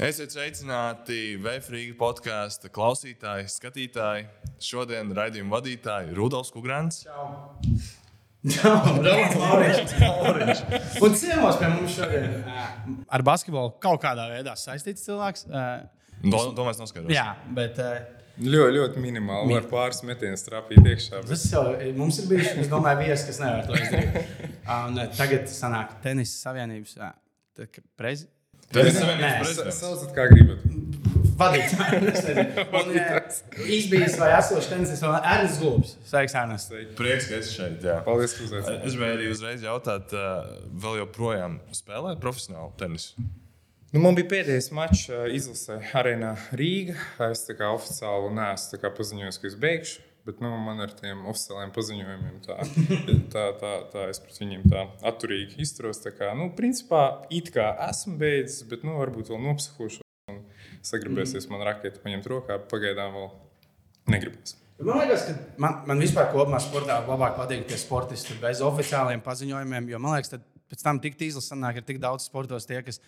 Esiet sveicināti Vēfrīga podkāstu klausītāji, skatītāji. Šodien raidījuma vadītāji Rudolf Kungrants. Jā, Lauriņš. Un ciemos pie mums šodien ar basketbolu kaut kādā veidā saistīts cilvēks. Domāju, noskaidros. Jā, bet Ļoti, ļoti minimāli. Var pāris metienus trāpīt iekšā. Bet... tas jau mums ir bijis. Es domāju, viesi, kas nevar to izdarīt. Un tagad sanāk tenisa savienības prezidents. Tas ir savienības prezidents. Kā gribat. Vadītājs. Izbijis vai esošs tenis, vēl Ernsts Gulbs. Sveiks, Ernsts. Prieks, ka esi šeit. Jā. Paldies, ka uzaicinājāt. Es gribēju arī uzreiz jautāt, uh, vēl joprojām spēlē profesionāli tenisu? Nu, man bija pēdējais mačs uh, izlasē Arēnā Rīgā. Es tā kā oficiāli neesmu paziņojis, ka es beigšu. Bet nu, man ar tiem oficiāliem paziņojumiem tā, tā, tā, tā es pret viņiem tā atturīgi izturos. Tā kā, nu, principā, it kā esmu beidzis, bet nu, varbūt vēl nopsihošu. un Sagribēsies man raketi paņemt rokā, pagaidām vēl negribēs. Man liekas, ka man, man vispār kopumā sportā labāk patīk tie sportisti bez oficiāliem paziņojumiem. Jo man liekas, ka pēc tam tik izlases sanāk, ir tik daudz sportos, tie, kas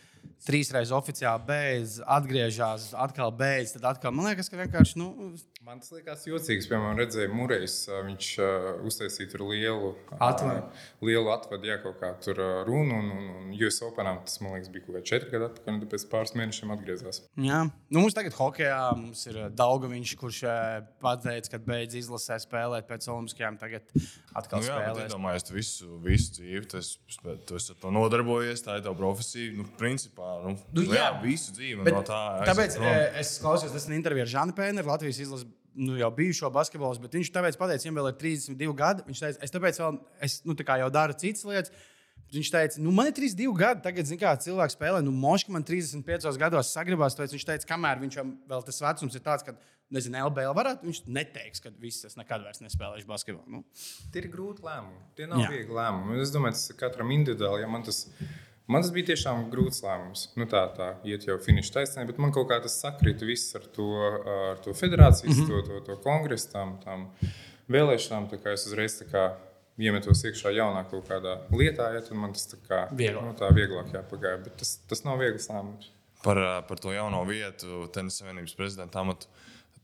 trīsreiz oficiāli beidz, atgriežas, atkal beidz. Tad atkal man liekas, ka vienkārši. Nu, Man tas liekas jocīgs. Piemēram, redzēju, Mūrejs. Viņš uh, uztaisīja tur lielu Atvadu. Uh, lielu atvadu, jā, kaut kā tur uh, runu. Un, un, un US Openā tas, man liekas, bija kaut kāds četri gadi atpakaļ. Un pēc pāris mēnešiem atgriezās. jā. nu, mums tagad hokeja mums ir Daugaviņš, kurš eh, pateica, ka beidz izlasē spēlēt pēc Olimpiskajām. Tagad atkal Nu, jā, spēlēs. iedomājieties, tu visu, visu dzīvi, esi, tu esi ar to nodarbojies, tā ir tava profesija. Nu, principā, nu, Nu, jā, jā. visu dzīvi Bet no tā. Tāpēc eh, es klausījos, tas ir intervijā ar Žanu Pēneru, Latvijas izlases. Nu, jau bijušo basketbolu, bet viņš tāpēc pateica, viņam vēl ir 32 gadi. Viņš teica, es tāpēc vēl, es nu, tā jau daru citas lietas. Viņš teica, nu, man ir 32 gadi, tagad, zin, kā cilvēks spēlē, nu, moški man 35 gados sagribās. Tāpēc viņš teica, kamēr viņš vēl tas vecums ir tāds, ka, nezinu, LBL varētu, viņš neteiks, ka viss es nekad vairs nespēlēšu basketbolu. Nu, Tie ir grūti lēmumi. Tie nav jā. viegli lēmumi. Es domāju, tas ir katram individuāli. Ja man, tas, bija tiešām grūts lēmums. Nu, tā, tā iet jau finiša taisnē, bet man kaut kā tas sakrita viss ar to, ar to federācijas, mm -hmm. to, to, to kongresu, tām, tām vēlēšanām. Tā kā es uzreiz tā kā iemetos iekšā jaunā kaut kādā lietā, ja, tad man tas tā kā Vieglāk. Nu, tā vieglāk jāpagāja. Bet tas, tas nav viegls lēmums. par, par to jauno vietu, Tenisa Savienības prezidenta amatu.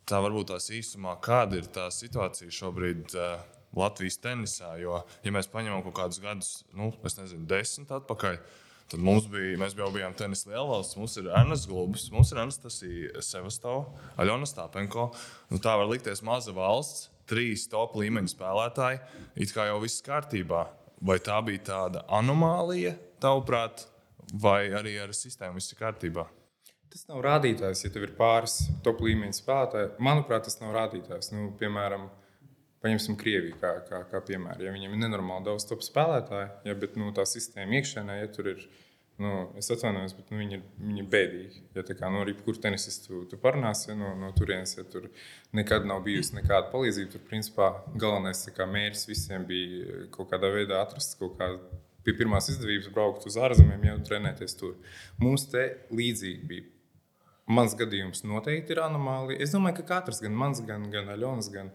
Tā varbūt tās īsumā, kāda ir tā situācija šobrīd uh, Latvijas tenisā. Jo, ja mēs paņemam kaut kādus gadus, nu, es nezinu, desmit atpakaļ, tad mums bija, mēs jau bijām tenisa lielvalsts. Mums ir Ernsts Globus, mums ir Anastasija Sevastova, Aļona Stāpenko. Nu, tā var likties maza valsts, trīs top līmeņa spēlētāji. It kā jau viss kārtībā. Vai tā bija tāda anomālija, tavuprāt, vai arī ar sistēmu viss ir kārtībā? Tas nav rādītājs, ja tev ir pāris top līmeņa spēlētāji. Manuprāt, tas nav rādītājs. Nu, piemēram, paņemsim Krieviju kā, kā, kā piemēru. Ja viņiem ir nenormāli daudz top spēlētāju, ja, bet nu, tā sistēma iekšēnē, ja tur ir. Nu, es atvainojos, bet nu, viņi, ir, viņi ir bēdīgi. Ja tā kā nu, jebkuras tenisistu tu, tu parunāsi, ja, no, no turienes, ja tur nekad nav bijusi nekāda palīdzība, tad principā galvenais kā, mērķis visiem bija kaut kādā veidā atrast kaut kādu pie pirmās izdevības braukt uz ārzemēm, jau trenēties tur. Mums te līdzīgi bija. Mans gadījums noteikti ir anomālija. Es domāju, ka katrs, gan mans, gan, gan Aļonas, gan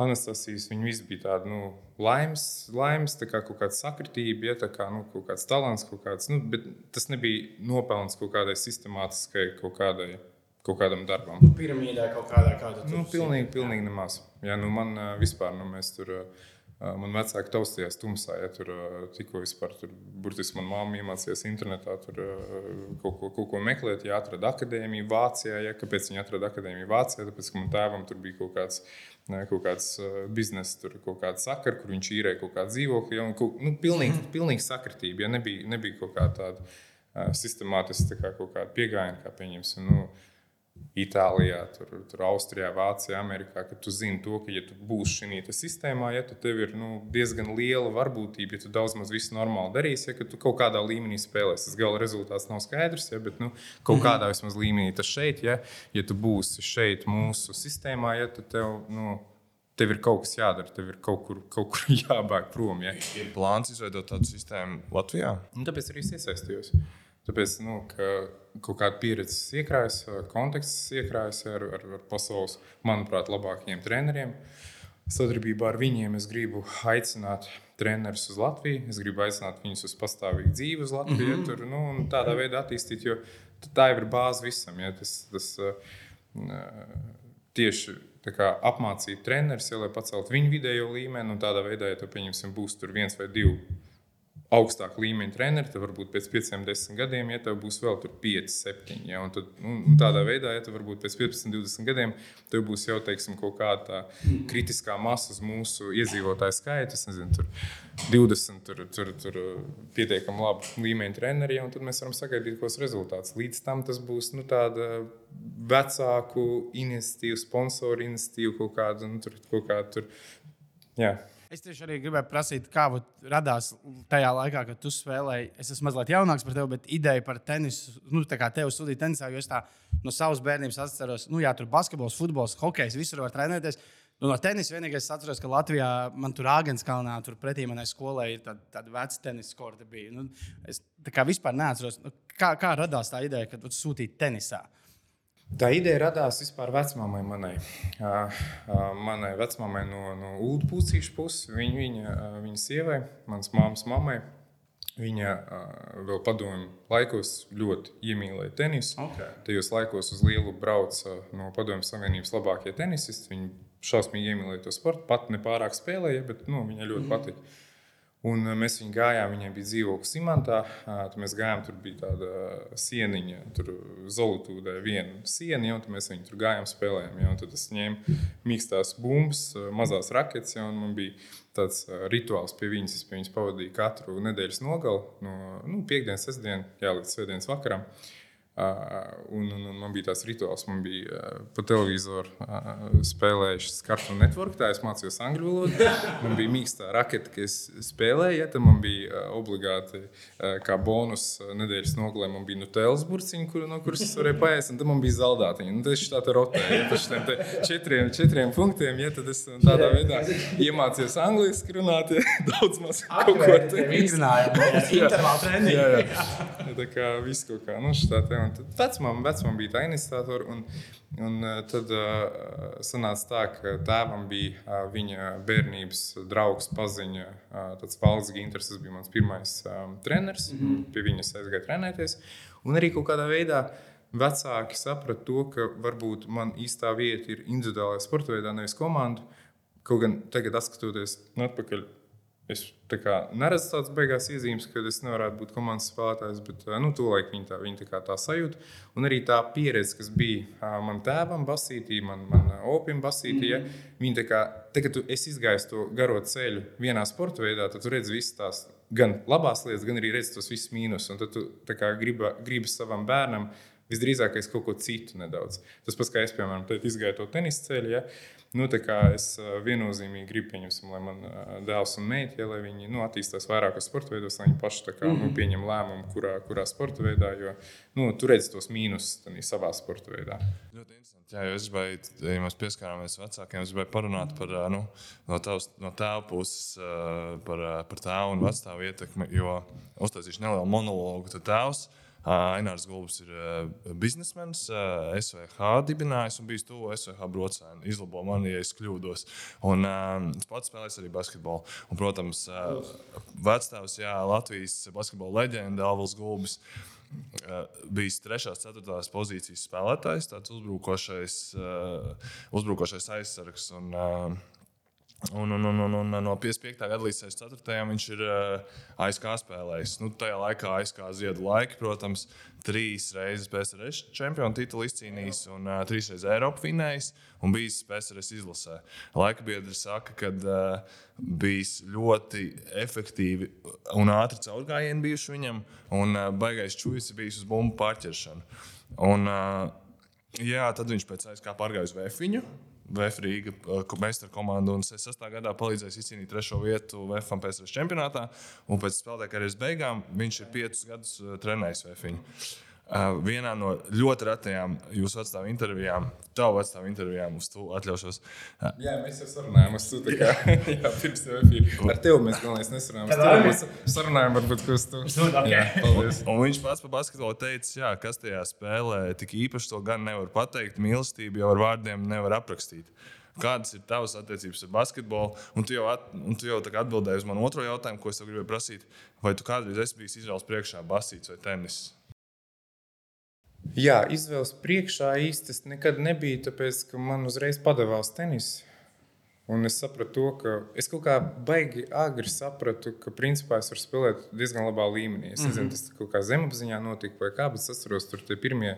Anastasijas, viņi visi bija tādi nu, laimes, laimes tā kā kaut kāda sakritība, ja, tā kā, nu, kaut kāds talants, kaut kāds, nu, bet tas nebija nopelns kaut kādai sistemātiskai, kaut kādai. Kaut kādam darbam. nu, piramīdē kaut kādā kādā Nu, pilnīgi, pilnīgi nemaz. Jā, nu man vispār, nu mēs tur, ā, man vecāki taustījās tumsā, ja tur tikko vispār, tur, burtiski man mamma iemācījās internetā tur kaut ko, kaut ko meklēt, ja atrada akadēmiju Vācijā, ja kāpēc viņi atrada akadēmiju Vācijā, tāpēc, ka man tēvam tur bija kaut kāds, ne, kaut kāds ā, bizness, tur kaut kāda sakara, kur viņš īrēja kaut kādu dzīvokli, ja, kaut, nu, pilnīgi, pilnīgi sakritība, ja nebija, nebija kaut kā tāda sistemātiska tā kā pieejama, kā pieņemsim. Nu, Itālijā, tur, tur Austrijā, Vācijā, Amerikā, ka tu zini to, ka, ja tu būsi šajā sistēmā, ja, tad tev ir nu, diezgan liela varbūtība, ja tu daudz maz visu normāli darīsi, ja, ka tu kaut kādā līmenī spēlēsi. Tas gala rezultāts nav skaidrs, ja, bet nu, kaut kādā vismaz līmenī tas šeit, ja, ja tu būsi šeit mūsu sistēmā, ja, tad tev. Nu, Tev ir kaut kas jādara, tev ir kaut kur, kaut kur jābēg prom. Ja. Ir plāns izveidot tādu sistēmu Latvijā. Un tāpēc arī es iesaistījos. Tāpēc, nu, ka kaut kāda pieredze iekrājas, konteksts iekrājas ar, ar, ar pasaules, manuprāt, labākajiem treneriem. sadarbībā ar viņiem es gribu aicināt trenerus uz Latviju. Es gribu aicināt viņus uz pastāvīgu dzīvi uz Latviju, mm -hmm. tur, nu, un tādā veidā attīstīt, jo tā ir bāze visam. Ja, tas, tas, uh, tieši kā, apmācīt trenerus, ja, lai paceltu viņu vidējo līmeni, un tādā veidā, ja tu pieņemsim, būs tur viens vai divi augstāka līmeņa treneri, tad varbūt pēc 5, 10 gadiem, ja tev būs vēl 5, 7. Ja, un tad, nu, un tādā veidā, ja tev varbūt pēc 15, 20 gadiem, tev būs jau teiksim, kaut kāda kritiskā masa uz mūsu iedzīvotāju skaitu. Es nezinu, tur 20, tur, tur, tur pietiekami labi līmeņa treneri, ja, un tad mēs varam sagaidīt kos rezultātus. Līdz tam tas būs nu, tāda vecāku iniciatīva, sponsoru iniciatīva, kaut kāda nu, tur, kaut kāda tur. Jā. Es tieši arī gribēju prasīt, kā radās tajā laikā, kad tu spēlēji. Es esmu mazliet jaunāks par tevi, bet ideja par tenisu, nu, tā kā tev studija tenisā, jo es tā no savas bērnības atceros, nu, jā, tur basketbols, futbols, hokejs, visur var trenēties. Nu, no tenisa vienīgais es atceros, ka Latvijā man tur Āgānskalnā, tur pretī manai skolai ir tāda, tāda veca tenisa korta. Nu, es tā kā vispār neatceros, nu, kā, kā radās tā ideja, ka tu sūtīji tenisā. Tā ideja radās vispār vecmāmai manai. Manai vecmāmai no, no Ulu pucīšu puses, viņa, viņa, viņa sievai, manas māmas mammai. Viņa vēl padomju laikos ļoti iemīlēja tenisu. Okay. Tajos laikos uz lielu brauca no Padomju Savienības labākie tenisisti. Viņa šausmīgi iemīlēja to sportu. Pat ne pārāk spēlēja, bet nu, viņai ļoti mm. patika. Un mēs viņu gājām, viņai bija dzīvoklis Simantā. Tad mēs gājām, tur bija tāda sieniņa, tur Zolotūdē viena siena, un mēs viņu tur gājām, spēlējām. Ja, tad es ņēmu mīkstās bumbas, mazās raketes, ja, un man bija tāds rituāls pie viņas. Es pie viņas pavadīju katru nedēļas nogali, no nu, piekdienas, sestdienas, jā, līdz svētdienas vakaram. Uh, Un, un, un man bija tāds rituāls, man bija uh, pa televizoru uh, spēlējuši Cartoon Network, tā es mācījos angļu valodu. Man bija mīkstā raketa, ka es spēlēju, ja, tad man bija uh, obligāti uh, kā bonus uh, nedēļas nogalē, man bija Nutellas burciņi, kur, no kuras es varēju paēst, un tad man bija zaldātiņi. Nu, tas tā tā rotēja, ja, pa šitiem četriem, četriem punktiem, ja, tad es tādā veidā iemācījos angliski runāt, ja, daudz maz kaut ko tādu. Intervāla treniņi. Jā, jā. Tā kā viss kaut kā, nu, šitā te un vecmam, vecmam bija tā iniciatora. Un, un tad uh, sanāca tā, ka tēvam bija uh, viņa bērnības draugs, paziņa, uh, tāds valsts ginters, tas bija mans pirmais um, treneris. Mm -hmm. Pie viņas aizgāja trenēties. Un arī kaut kādā veidā vecāki saprata to, ka varbūt man īstā vieta ir individuālajā sporta veidā, nevis komandu. Kaut gan tagad, skatoties atpakaļ, Es neredzu tādas beigās iezīmes, ka es nevarētu būt komandas spēlētājs, bet nu, tolaik viņi tā, viņi tā, tā sajūta. Un arī tā pieredze, kas bija man tēvam, basītī, man, man opim, basītī, ja, viņi tā kā, te, kad tu izgājies to garo ceļu vienā sporta veidā, tad tu redzi visas tās gan labās lietas, gan arī redzi tos visus mīnusus. Un tad tu gribi, gribi savam bērnam visdrīzāk kaut ko citu nedaudz. Tas pats, kā es, piemēram, izgāju to tenisa ceļu. Ja, Nu, es viennozīmīgi gribu, pieņemsim, lai man dēls un meita, ja, lai viņi nu, attīstās vairākos sporta veidos, lai viņi paši kā, mm -hmm. nu, mhm. pieņem lēmumu, kurā, kurā sporta veidā, jo nu, tur redz tos mīnusus savā sporta veidā. Ļoti interesanti. Jā, jo es gribēju, ja mēs pieskārāmies vecākiem, es gribēju parunāt par nu, no, tavs, no tēva puses, par, par tēvu un vecāku ietekmi, jo uztaisīšu nelielu monologu. Tēvs Ainārs Gulbis ir biznesmenis, SVH dibinājis un bijis tuvu SVH brocēnu. Izlabo mani, ja es kļūdos. Un es pats spēlēju arī basketbolu. Un, protams, vecstāvs, jā, Latvijas basketbola leģenda Alvils Gulbis. Bijis 3. un 4. pozīcijas spēlētājs, tāds uzbrukošais, uzbrukošais aizsargs. Un, Un, un, un, un, un no 55. gada līdz 64. viņš ir uh, ASK spēlējis. Nu, tajā laikā ASK ziedu laiki, protams, trīs reizes PSRS čempionu titulu izcīnījis un uh, trīs reizes Eiropas finējis un bijis PSRS izlasē. Laika biedri saka, ka uh, bijis ļoti efektīvi un ātri caurgājieni bijuši viņam, un uh, baigais čūlis bijis uz bumbu pārķeršanu. Un, uh, jā, tad viņš pēc ASK pārgāja uz Vēfiņu. VF Rīga meistara komanda un 6. gadā palīdzēs izcīnīt trešo vietu VF PSV čempionātā. Un pēc spēlētāja karjeras beigām viņš ir piecus gadus trenējis VF. Uh, vienā no ļoti retajām jūsu vecāku intervijām, tavu vecāku intervijām, uz to atļaušos. Jā, mēs jau sarunājām, uz to kā, jā, pirms tam ar tevi mēs galvenais nesarunājām. Tad mēs sarunājām, varbūt, ko uz to. Jā, paldies. Un viņš pats par basketbolu teica, jā, kas tajā spēlē tik īpaši to gan nevar pateikt. Mīlestību jau ar vārdiem nevar aprakstīt. Kādas ir tavas attiecības ar basketbolu? Un tu jau, at, un tu jau atbildēji uz manu otro jautājumu, ko es gribēju prasīt. Vai tu kādreiz esi bijis izvēles priekšā basīts vai tenis? Jā, izvēles priekšā īsti es nekad nebiju, tāpēc ka man uzreiz padavās tenis. Un es sapratu, to, ka es kaut kā baigi agri sapratu, ka principā es varu spēlēt diezgan labā līmenī. Es nezinu, mm -hmm. tas kaut kā zemapziņā notika vai kā, bet es atceros, tur tie pirmie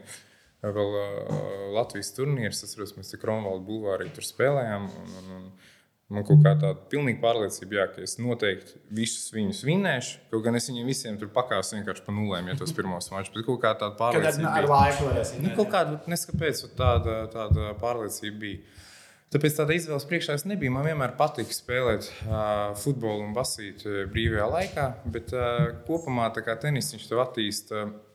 vēl uh, Latvijas turnīri. Es atceros, mēs Kronvalda bulvārī tur spēlējām. Un, un, un, Man kaut kā tāda pilnīga pārliecība, jā, ka es noteikti visus viņus vinnēšu. Kaut gan es viņiem visiem tur pakāpstu vienkārši pa nulēm, ja tos pirmos mačus. Bet kaut kā tāda pārliecība. Kad ar laiku varēs. Nu, kaut kāda, neskapēc, tāda, tāda pārliecība bija. Tāpēc tāda izvēles priekšā es nebiju. Man vienmēr patika spēlēt uh, futbolu un basīt uh, brīvajā laikā, bet uh, kopumā tenis viņš tev attīstīja. Uh,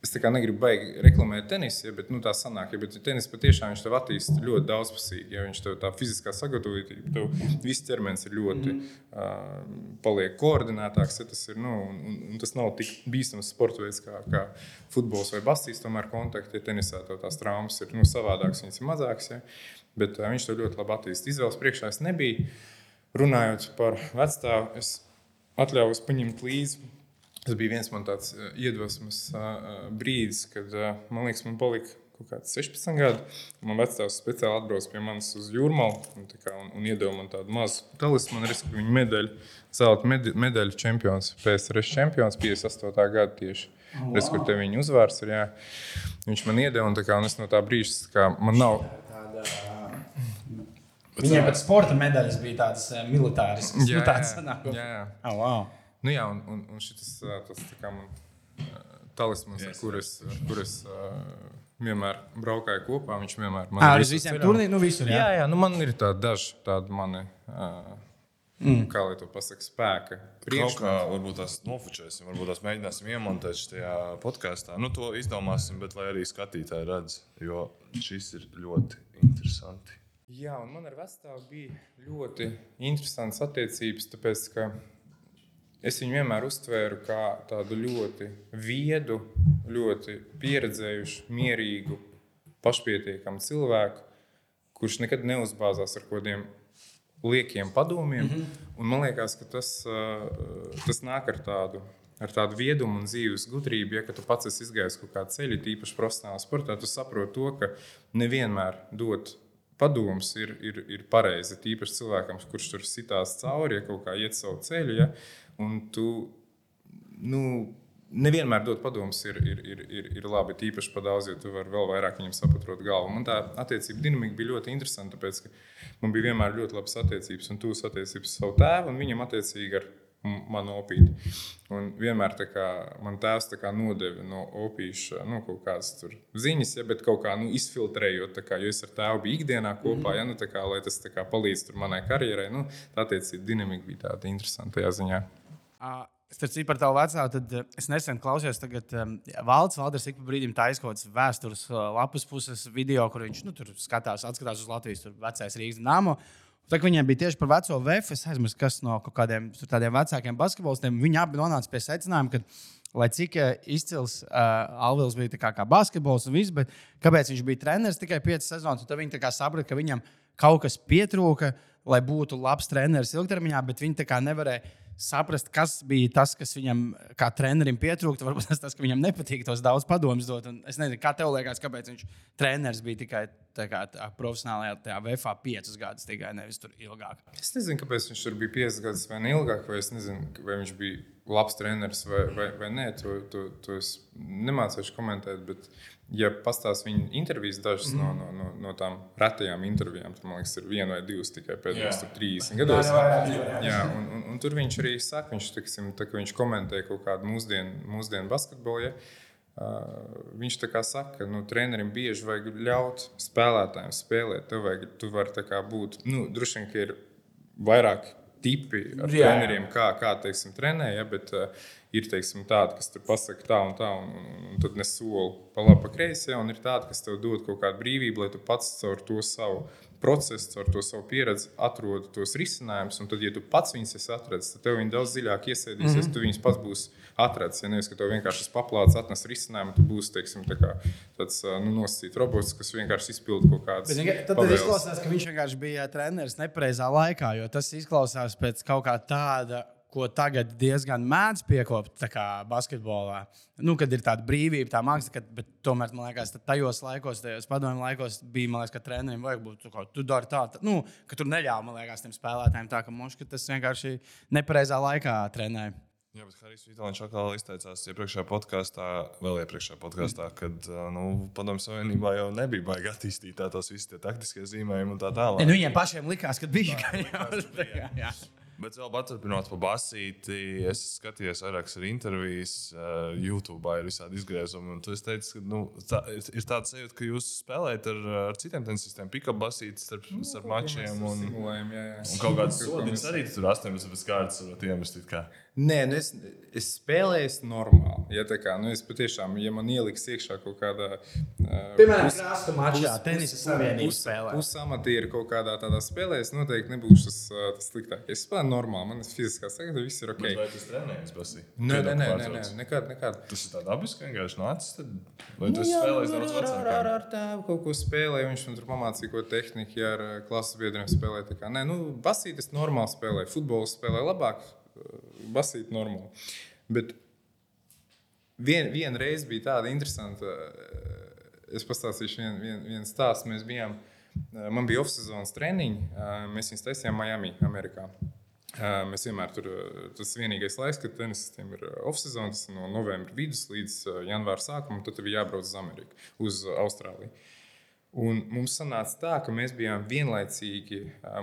Es negribu baigi reklamēt tenisu, ja, bet nu, tā sanāk, ja, bet tenis patiešām viņš tev attīstīja ļoti daudzpusīgi. Ja viņš tev tā fiziskā sagatavotība, tev viss ķermenis ir ļoti mm. uh, paliek koordinētāks. Ja, tas, ir, nu, un, un tas nav tik bīstams sports veids kā, kā futbols vai basīs. Tomēr kontakti ja, tenisā tās traumas ir nu, savādākas, viņas ir mazākas. Ja, bet uh, viņš to ļoti labi attīstīja. Izvēles priekšā es nebiju. Runājot par vecstāvu, es atļāvos paņemt līdzi Tas bija viens man tāds uh, iedvesmas uh, brīdis, kad man liekas, man palika kaut kāds 16 gadi. Man vecāks speciāli atbrauca pie manis uz jūrmālu un, un, un iedeva man tādu mazu talismanu, respektīvi viņa medaļu, zelta medaļu čempions, PSRS čempions 58. gada tieši. Wow. Respektīvi viņa uzvārds ir, jā. Viņš man iedeva un, kā, un es no tā brīža, kā man nav. Tāda... Viņiem pat sporta medaļas bija tādas militāras. Jā, nu, tādas jā, jā. jā. Oh, wow. Nu, jā, un, un, un šis tas kā man talismans, yes, kur es, kur es uh, vienmēr braukāju kopā. Viņš vienmēr man ir. Ar visiem turnīriem, nu visur. Jā, jā, jā nu man ir tādi daži tādi mani. Uh, Mm. Kā lai to pasakā, spēka. Kaut kā varbūt tās nofočēsim, varbūt tās mēģināsim iemontēt šajā podkāstā. Nu, to izdomāsim, bet lai arī skatītāji redz, jo šis ir ļoti interesanti. Jā, un man ar vecāku bija ļoti interesants attiecības, tāpēc ka Es viņu vienmēr uztvēru kā tādu ļoti viedu, ļoti pieredzējušu, mierīgu, pašpietiekamu cilvēku, kurš nekad neuzbāzās ar kādiem liekiem padomiem. Mm -hmm. Un man liekas, ka tas, tas nāk ar tādu, ar tādu viedumu un dzīves gudrību. Ja tu pats esi izgājis kaut kādu ceļu, tīpaši profesionālā sportā, tu saproti to, ka nevienmēr dot padoms ir, ir, ir pareizi. Tīpaši cilvēkam, kurš tur sitās cauri, ja kaut kā iet savu ceļu. Ja, Un tu nu, nevienmēr dot padomus ir, ir, ir, ir, ir labi. Tīpaši par daudz, jo tu vari vēl vairāk viņam saprotot galvu. Man tā attiecība dinamika bija ļoti interesanta, tāpēc ka man bija vienmēr ļoti labas attiecības un tūs attiecības ar savu tēvu un viņam attiecīgi ar manu opīti. Un vienmēr kā, man tēvs kā, nodeva no opīša nu, kaut kādas ziņas, ja, bet kaut kā nu, izfiltrējot, kā, jo es ar tēvu biju ikdienā kopā, ja, nu, kā, lai tas kā, palīdz manai karjerai. Nu, tā attiecība dinamika bija tāda interesanta tajā ziņā. Starp citu, par tavu vecāku, tad es nesen klausījos, tagad um, Valdes Valders ik pa brīdim taisa kaut kādas vēstures lapas puses video, kur viņš nu, skatās, atskatās uz Latvijas vecais Rīgas dāmu. Tā kā viņiem bija tieši par veco VF, es aizmirsu, kas no kaut kādiem tādiem vecākiem basketbolistiem. Viņi abi nonāca pie secinājuma, ka, lai cik izcils uh, Alvils bija kā, kā basketbols un viss, bet kāpēc viņš bija treneris tikai 5 sezonas, tad viņi saprata, ka viņam kaut kas pietrūka, lai būtu labs treneris ilgtermiņā, bet viņi nevarēja saprast, kas bija tas, kas viņam kā trenerim pietrūkst. Varbūt tas, tas ka viņam nepatīk tos daudz padomus dot. Un es nezinu, kā tev liekas, kāpēc viņš treneris bija tikai tā kā, tā, profesionālajā tajā VFA 5 gadus, tikai nevis tur ilgāk. Es nezinu, kāpēc viņš tur bija 5 gadus vai ne ilgāk, vai es nezinu, vai viņš bija labs treneris vai, vai, vai nē. To, to, to es nemācīšu komentēt. Bet ja pastāstīs viņa intervijas, dažas mm. no, no, no, no tām retajām intervijām, tad man liekas, ir viena vai divas tikai pēdējos 30 gados. Jā, un, un, un tur viņš arī saka, viņš, tiksim, tā, viņš komentē kaut kādu mūsdienu, mūsdienu basketbolu. Ja? Uh, viņš tā kā saka, ka nu, trenerim bieži vajag ļaut spēlētājiem spēlēt. Tev vajag, tu vari būt, nu, droši vien, ka ir vairāk tipi ar jā, treneriem, kā, kā teiksim, trenē, ja, bet uh, ir teiksim, tādi, kas tur pasakā tā un tā, un, un, un tad nes soli pa labi, pa kreisi, un ir tādi, kas tev dod kaut kādu brīvību, lai tu pats caur to savu procesu, caur to savu pieredzi atrod tos risinājumus. Un tad, ja tu pats viņus esi atradzis, tad tev viņi daudz dziļāk iesēdīsies, mm -hmm. tu viņus pats būsi atradzis. Ja nevis, ka tev vienkārši paplāts atnes risinājumu, tu būsi teiksim, tā kā, tāds nu, nosacīts robots, kas vienkārši izpilda kaut kādas lietas. Tad, tad izklausās, ka viņš vienkārši bija treneris nepareizā laikā, jo tas izklausās pēc kaut kā tāda ko tagad diezgan mēdz piekopt basketbolā. Nu, kad ir tāda brīvība, tā māksla, kad, bet tomēr man liekas, ka tajos laikos, tajos padomju laikos bija, liekas, ka trenerim vajag būt tā, tu dari tā, tā nu, ka tur neļāva, man liekas, tiem spēlētājiem tā, ka moška tas vienkārši nepareizā laikā trenēja. Jā, bet Harijs Vitālins atkal izteicās iepriekšējā podkāstā, vēl iepriekšējā podkāstā, kad nu, Padomju Savienībā jau nebija baigi attīstītā tos visus tie zīmējumi un tā tālāk. Ja, nu, viņiem pašiem likās, ka bija. Tā, likās, ka bija jā. Jā. Bet vēl paturpinot par basīti, es skatījos vairākas intervijas, uh, YouTube ir visādi izgriezumi. Es teicu, ka nu, tā, ir tāds sajūta, ka jūs spēlējat ar, ar citiem tenisistiem, pick-up basīti starp, nu, starp mačiem. Un, simulējam, jā, jā. un kaut kādas sodiņas arī tur 18 kārtas varat iemest. Nē, nu es, es spēlēju normāli. Ja, kā, nu es patiešām, ja man ieliks iekšā kaut kādā. Uh, Piemēram, krāsa mačā, tenisa savienības spēlē. Pusamatieru kaut kādā tādā spēlē, es noteikti nebūšu tas, tas sliktākais. Es spēlēju normāli, man ir fiziskā sagatavotība, viss ir ok. Bet vai tas trenējas basī? Nē, nē, nē, nē, nē, nekad, nekad. Tas ir tā dabiski, vienkārši nācis. Tad... Vai tu nu, spēlēji daudz vecākā? Ar, ar, ar tēvu kaut ko spēlēju, viņš man tur pamācīja, ko tehniku, ja ar klases biedriem spēlēja. Nē, nu, basītis normāli spēlēja, futbolu spēlēja labāk basīt normāli. Bet vien, vienreiz bija tāda interesanta, es pastāstīšu vienu vien, vien stāstu. Mēs bijām, man bija off-sezonas treniņi, mēs viņus taisījām Miami, Amerikā. Mēs vienmēr tur, tas vienīgais laiks, kad tenisistiem ir off-season, tas no novembra vidus līdz janvāra sākumam, tad bija jābrauc uz Ameriku, uz Austrāliju. Un mums sanāca tā, ka mēs bijām vienlaicīgi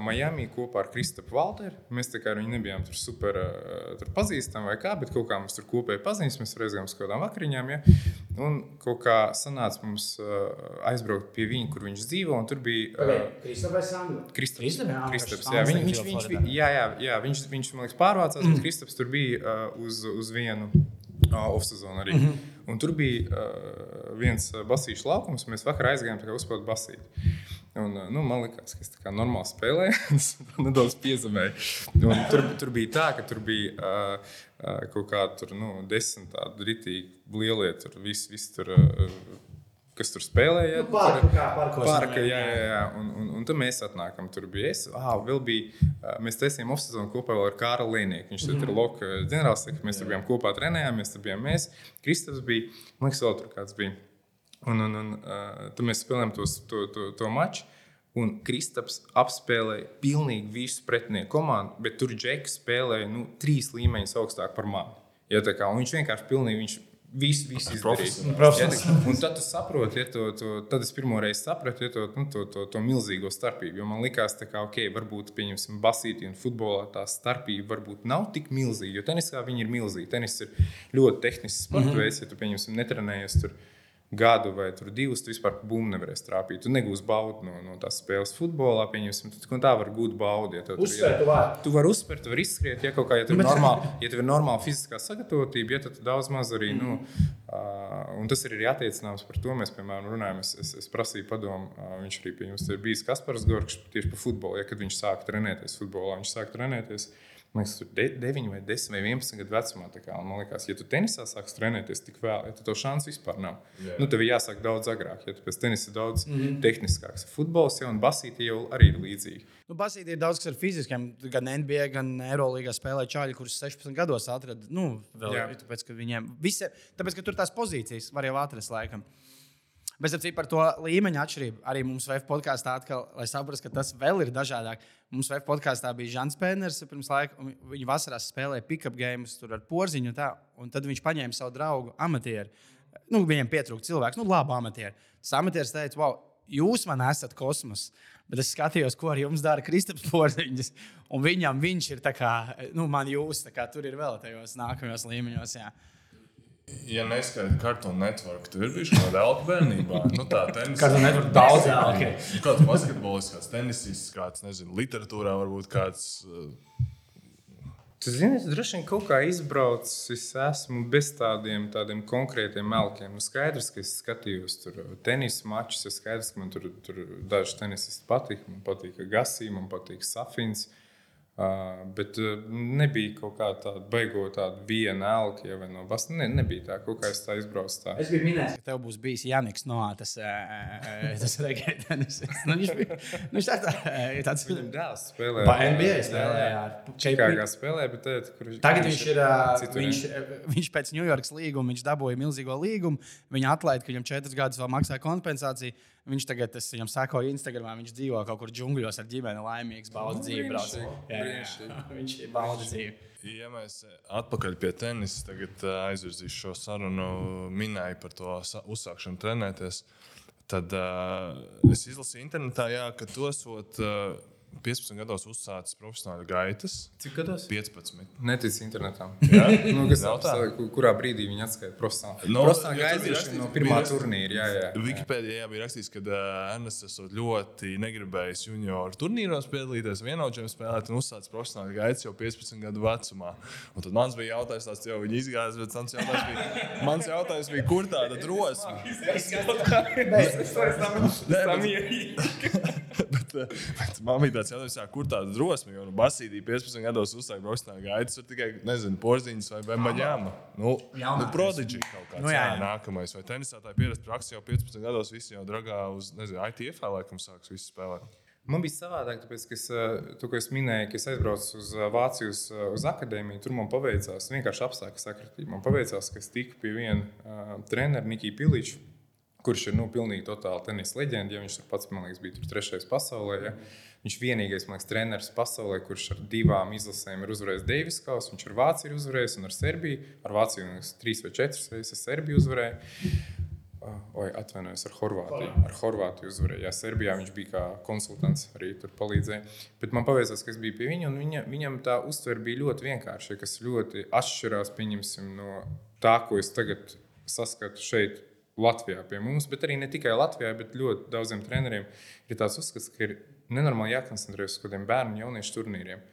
Miami kopā ar Kristofru Valteru. Mēs tā kā ar viņu nebijām tur super tur pazīstami vai kā, bet kaut kā mums tur kopēji pazīstami. Mēs reizēm uz kādām vakariņām. Ja? Un kaut kā sanāca mums aizbraukt pie viņa, kur viņš dzīvo. Tur bija Kristofers. Kristaps jā, viņ, viņš, viņš, viņš, jā, jā, jā, viņš, viņš man liekas pārvācās, bet Kristaps tur bija uz, uz vienu off-season arī. Mm -hmm. Un tur bija uh, viens basīšu laukums, mēs vakar aizgājām uzspēlēt basīti. Un, nu, man liekas, ka es tā kā normāli spēlēju, nedaudz piezemēju. Un tur, tur bija tā, ka tur bija uh, uh, kaut kāda nu, desmit tādu ritīgi lielie, tur viss vis tur. Uh, kas tur spēlēja. Nu, parka, kā, parkos, parka, jā, jā, jā. Un, un, un tad mēs atnākam. Tur bija es. Ah, vēl bija, mēs taisījām off-season kopā ar Kāru Līnieku. Viņš mm tur ir Loka ģenerālsekretārs. Mēs tur bijām kopā trenējāmies. Tur bijām mēs. Kristaps bija. Man liekas, vēl tur kāds bija. Un, un, un tad mēs spēlējām tos, to, to, to maču. Un Kristaps apspēlēja pilnīgi visu pretinieku komandu, bet tur Džeks spēlēja nu, trīs līmeņus augstāk par mani. Ja, kā, viņš vienkārši pilnīgi viņš Viss, viss izdarīja. Ja, un tad tu saproti, ja to, to, tad es pirmo reizi sapratu ja, to, nu, to, to, to milzīgo starpību. Jo man likās, ka, ok, varbūt, pieņemsim, basītī un futbolā tā starpība varbūt nav tik milzīga. Jo tenisā viņi ir milzīgi. Tenis ir ļoti tehnisks sports mm -hmm. veids, ja tu, pieņemsim, netrenējies tur gadu vai divus, tu vispār bumbu nevarēsi trāpīt. Tu negūsi baudu no, no tās spēles futbolā, pieņemsim, tu tā var gūt baudu. Ja uzspērt, ir, var. Tu vari uzspērt, tu vari izskriet, ja kaut kā, ja tev, nu, normāli, ja tev ir normāla fiziskā sagatavotība, ja tad daudz maz arī, mm. nu, uh, un tas ir arī attiecināms par to, mēs, piemēram, runājam, es, es, es prasīju padomu, uh, viņš arī pie jums ir bijis Kaspars Gorkšs tieši par futbolu, ja kad viņš sāka trenēties futbolā, viņš sāka trenēties. Uh, liekas, tur 9, vai 10, vai 11 gadu vecumā. Kā, man liekas, ja tu tenisā sāksi trenēties tik vēl, ja tad tev šāds vispār nav. Yeah. Nu, tev ir jāsāk daudz agrāk, ja tu pēc tenisa daudz mm -hmm. tehniskāks. Futbols jau un basīti jau arī ir līdzīgi. Nu, basīti ir daudz kas ar fiziskiem. Gan NBA, gan Eirolandā spēlē čāļi, kurus 16 gados atrada. Nu, vēl, yeah. tāpēc, ka viņiem visi, tāpēc, ka tur tās pozīcijas var jau atrast laikam. Bet es par to līmeņa atšķirību arī mums VF podkāstā atkal, lai saprastu, ka tas vēl ir dažādāk. Mums VF podkāstā bija Žants Pēners pirms laika, un viņš vasarā spēlēja pick-up games ar porziņu, un, tā, un tad viņš paņēma savu draugu amatieru. Nu, viņam pietrūka cilvēks, nu, labi amatieru. Tas amatieris teica, wow, jūs man esat kosmos. Bet es skatījos, ko ar jums dara Kristaps Porziņš. Un viņam viņš ir tā kā, nu, man jūs, tā kā tur ir vēl tajos nākamajos līmeņos. Jā. Ja neskaidrs kartonu network, tad ir bijis kaut kāda elka bērnībā. Nu, tā tenis. Kartonu network daudz elka. Okay. Kāds basketbolists, kāds tenisists, kāds, nezinu, literatūrā varbūt kāds. Uh, Tu zini, es droši vien kaut kā izbraucu, es esmu bez tādiem, tādiem konkrētiem melkiem. Nu, skaidrs, ka es skatījos tur tenisa mačus, es skaidrs, ka man tur, tur daži tenisisti patīk. Man patīk Gasī, man patīk Safins. Uh, Uh, bet uh, nebija kaut kāda tāda beigot tāda viena elka, ja vai no Bastas. Ne, nebija tā, kaut kā es tā izbraucu. Tā. Es biju minējis, ka tev būs bijis Janiks no tas, tas regētājs. nu, viņš bija nu, tā, tā, tāds. Dēls spēlē. Pa NBA spēlē, jā. Čikāgā spēlē, bet tagad, kur, tagad viņš ir, viņš, viņš pēc Ņujorkas līguma, viņš dabūja milzīgo līgumu. Viņa atlaida, ka viņam četras gadus vēl maksā kompensāciju. Viņš tagad, es viņam sakoju Instagramā, viņš dzīvo kaut kur džungļos ar ģimeni, laimīgs, bauda dzīvi. Brauc. Jā, jā, viņš ir bauda dzīvi. Ja mēs atpakaļ pie tenisa, tagad aizvirzīšu šo sarunu, minēju par to uzsākšanu trenēties, tad uh, es izlasīju internetā, jā, ka tu esot. Uh, 15 gados uzsācis profesionāli gaitas. Cik gados? 15. Netic internetā. Jā, nu, kas nav tā? Kurā brīdī viņi atskaita profesionāli? No, profesionāli gaitas no pirmā turnīra. Jā, jā. Wikipēdijā bija rakstīts, ka uh, Ernests esot ļoti negribējis junioru turnīros piedalīties, vienaudžiem spēlēt un uzsācis profesionāli gaitas jau 15 gadu vecumā. Un tad mans bija jautājums, tāds jau viņi izgājās, bet mans jautājums bija, mans jautājums bija kur tāda drosme? Nē, bet, bet, bet mamma tāds jautājums, jā, kur tāda drosme, jo nu, Basīdī 15 gados uzsākt profesionāli gaitas, ir tikai, nezinu, porziņas vai bembaļāma. Nu, nu prodiģi kaut kāds. Nu, jā, jā. nākamais. Vai tenisā tā pieredze praksē jau 15 gados visi jau dragā uz, nezinu, ITF laikam sāks visi spēlēt. Man bija savādāk, tāpēc, ka es, to, es minēju, ka es aizbraucu uz Vāciju, uz, uz akadēmiju. Tur man paveicās vienkārši apstākļu sakritība. Man paveicās, ka es tiku pie viena uh, treneru, Nikija Piliča, kurš ir nu, pilnīgi totāli tenisa leģenda. Ja viņš pats, man liekas, bija trešais pasaulē. Ja. Viņš vienīgais liekas, treneris pasaulē, kurš ar divām izlasēm ir uzvarējis Deivis Kausu. Viņš ar Vāciju ir uzvarējis un ar Serbiju. Ar Vāciju liekas, trīs vai četras reizes Serbiju uzvarēja. Oi, atvainojos, ar Horvātiju. Ar Horvātiju uzvarēja. Jā, Serbijā viņš bija kā konsultants, arī tur palīdzēja. Bet man paveicās, ka es biju pie viņa, un viņa, viņam tā uztvere bija ļoti vienkārša, kas ļoti atšķirās no tā, ko es tagad saskatu šeit, Latvijā pie mums, bet arī ne tikai Latvijā, bet ļoti daudziem treneriem ir tāds uzskats, ka ir nenormāli jākoncentrējas uz kaut kādiem bērnu un jauniešu turnīriem.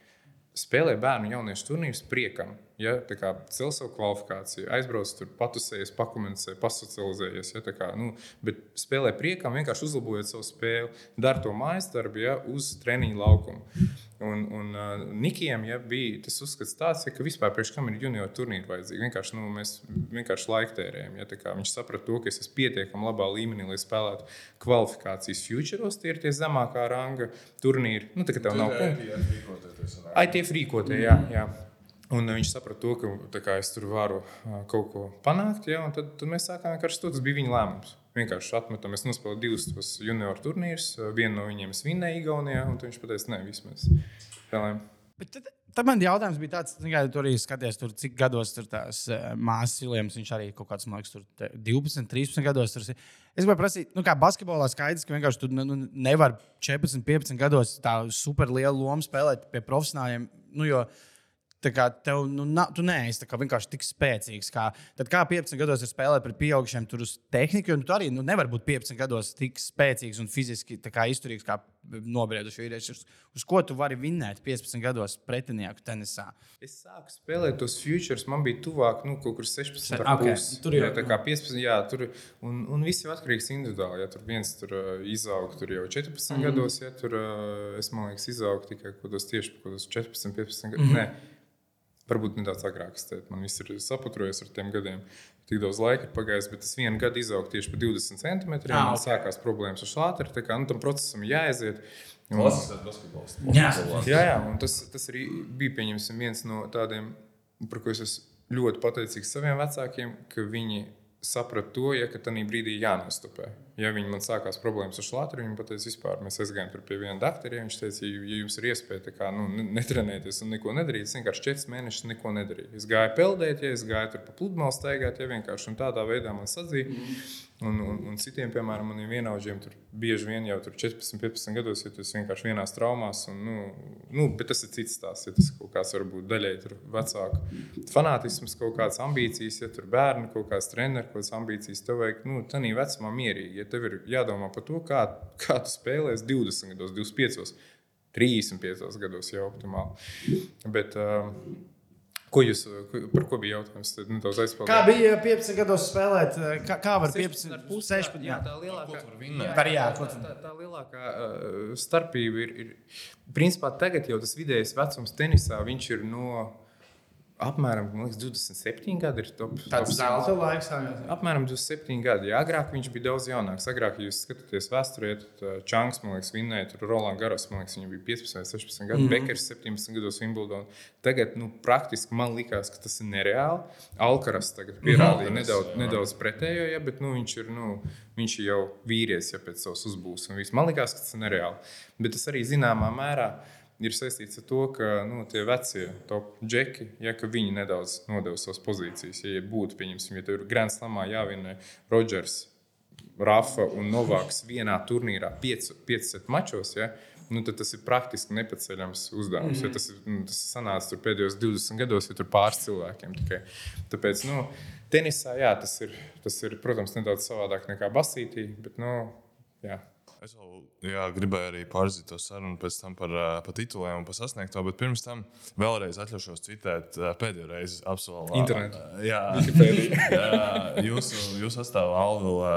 Spēlē bērnu un jauniešu turnīrus priekam, ja cel savu kvalifikāciju, aizbrauc tur, patusējies, pakomentē, pasocializējies. Ja, kā, nu, bet spēlē priekam, vienkārši uzlabojot savu spēli, dara to mājas darbu ja, uz treniņu laukumu. Un, un uh, Nikijam ja, bija tas uzskats, tāds, ja, ka vispār priekš kam ir junior turnīri vajadzīgi. Vienkārši, nu, mēs vienkārši laiktērējam. Ja, viņš saprata to, ka es esmu pietiekami labā līmenī, lai spēlētu kvalifikācijas futuros. Tie ir tie zemākā ranga turnīri. Nu, tā kā tev nav ko. ITF rīkotie, jā. jā. Un viņš saprata to, ka kā, es tur varu kaut ko panākt. Ja, tad, tad mēs sākām vienkārši to. Tas bija viņa lēmums. Vienkārši atmetam, es nospēlēju divus tos junior turnīrus. Vienu no viņiem es vinnēju Igaunijā, un viņš pateica, nē, vismaz spēlējām. Tad, tad man jautājums bija tāds, ka tu arī skaties, tur, cik gados tur tās māsas Viljams. Viņš arī kaut kāds, man liekas, tur 12, 13 gados. Tur, es gribēju prasīt, nu, kā basketbolā skaidrs, ka vienkārši tur nu, nu nevar 14, 15 gados tā super lielu lomu spēlēt pie profesionāļiem. Nu, jo, Tā kā tev, nu, na, tu neesi vienkārši tik spēcīgs. Kā, tad kā 15 gados ir spēlēt pret pieaugušiem, tur uz tehniku, un tu arī nu, nevari būt 15 gados tik spēcīgs un fiziski kā, izturīgs kā nobrieduši vīrieši. Uz, uz ko tu vari vinnēt 15 gados pretinieku tenisā? Es sāku spēlēt tos futures, man bija tuvāk nu, kaut kur 16. Okay. Tur jau tā kā 15, jā, tur, un, un viss ir atkarīgs individuāli. Ja tur viens tur uh, izaug tur jau 14 mm gados, ja tur uh, es man liekas, izaugu tikai kaut kādos tieši kaut kādos 14, 15 gados. Mm -hmm. Varbūt nedaudz agrāk, tad man viss ir saputrojies ar tiem gadiem. Tik daudz laika ir pagājis, bet es vienu gadu izaugu tieši par 20 centimetriem. Ah, okay. Sākās problēmas ar šlāteri. Tā kā nu, tam procesam jāaiziet. Un, jā, jā, jā, un tas, tas arī bija viens no tādiem, par ko es esmu ļoti pateicīgs saviem vecākiem, ka viņi saprata to, ja, ka tajā brīdī jānostopē. Ja viņi man sākās problēmas ar šlāteri, viņi teica, vispār mēs aizgājām pie viena doktora. Viņš teica, ja jums ir iespēja kā, nu, netrenēties un neko nedarīt, es vienkārši četrus mēnešus neko nedarīju. Es gāju peldēt, ja es gāju tur pa pludmali staigāt, ja vienkārši tādā veidā man sadzīja. Mm. Un, un, un citiem, piemēram, maniem vienaudžiem, tur bieži vien jau 14, 15 gados, ja tas vienkārši vienās traumās. Un, nu, nu, bet tas ir cits stāsts. Ja tas kaut kāds varbūt daļai vecāku fanātisms, kaut kādas ambīcijas, ja tur bērni, kaut kāds treneris, kaut kādas ambīcijas. Tev vajag nu, tādā vecumā mierīgi. Ja tev ir jādomā par to, kā, kā tu spēlēsi 20 gados, 25, 35 gados jau optimāli. Bet, uh, Ko jūs, par ko bija jautājums? Tad aizpildīt. Kā bija 15 gados spēlēt? Kā, kā var 15, 16? Jā, tā lielākā, jā, ko tā, tā, tā lielākā uh, starpība ir, ir. Principā tagad jau tas vidējais vecums tenisā viņš ir no apmēram liekas, 27 gadi. Ir top, Tāds zelta laiks. sākās. Apmēram 27 gadi. Jā, agrāk viņš bija daudz jaunāks. Agrāk, ja jūs skatāties vēsturē, tad Čangs, man liekas, vinnēja tur Rolands Garos. Man liekas, viņam bija 15 vai 16 gadi. Mm -hmm. Bekers 17 gados Wimbledon. Tagad, nu, praktiski man likās, ka tas ir nereāli. Alkaras tagad pierādīja Alcaraz, nedaudz, jā. nedaudz pretējo, ja, bet nu, viņš ir. Nu, Viņš ir jau vīrietis, ja pēc savas uzbūves. un viss. Man liekas, ka tas ir nereāli. Bet tas arī zināmā mērā ir saistīts ar to, ka nu, tie vecie top džeki, ja, viņi nedaudz nodeva savas pozīcijas. Ja, būtu, pieņemsim, ja tur ir Grand Slamā jāvinē Rodžers, Rafa un Novāks vienā turnīrā, 5 mačos, ja, nu, tas ir praktiski nepaceļams uzdevums. Mm -hmm. ja tas, ir, nu, tas sanāca tur pēdējos 20 gados, ja tur pāris cilvēkiem tikai. Tāpēc, nu, tenisā, jā, tas ir, tas ir, protams, nedaudz savādāk nekā basītī, bet, nu, jā. Es vēl jā, gribēju arī pārzīt to sarunu pēc tam par, par tituliem un par sasniegto, bet pirms tam vēlreiz atļaušos citēt pēdējo reizi apsolā. Internetā. Jā, jā jūsu, jūsu sastāvā Alvila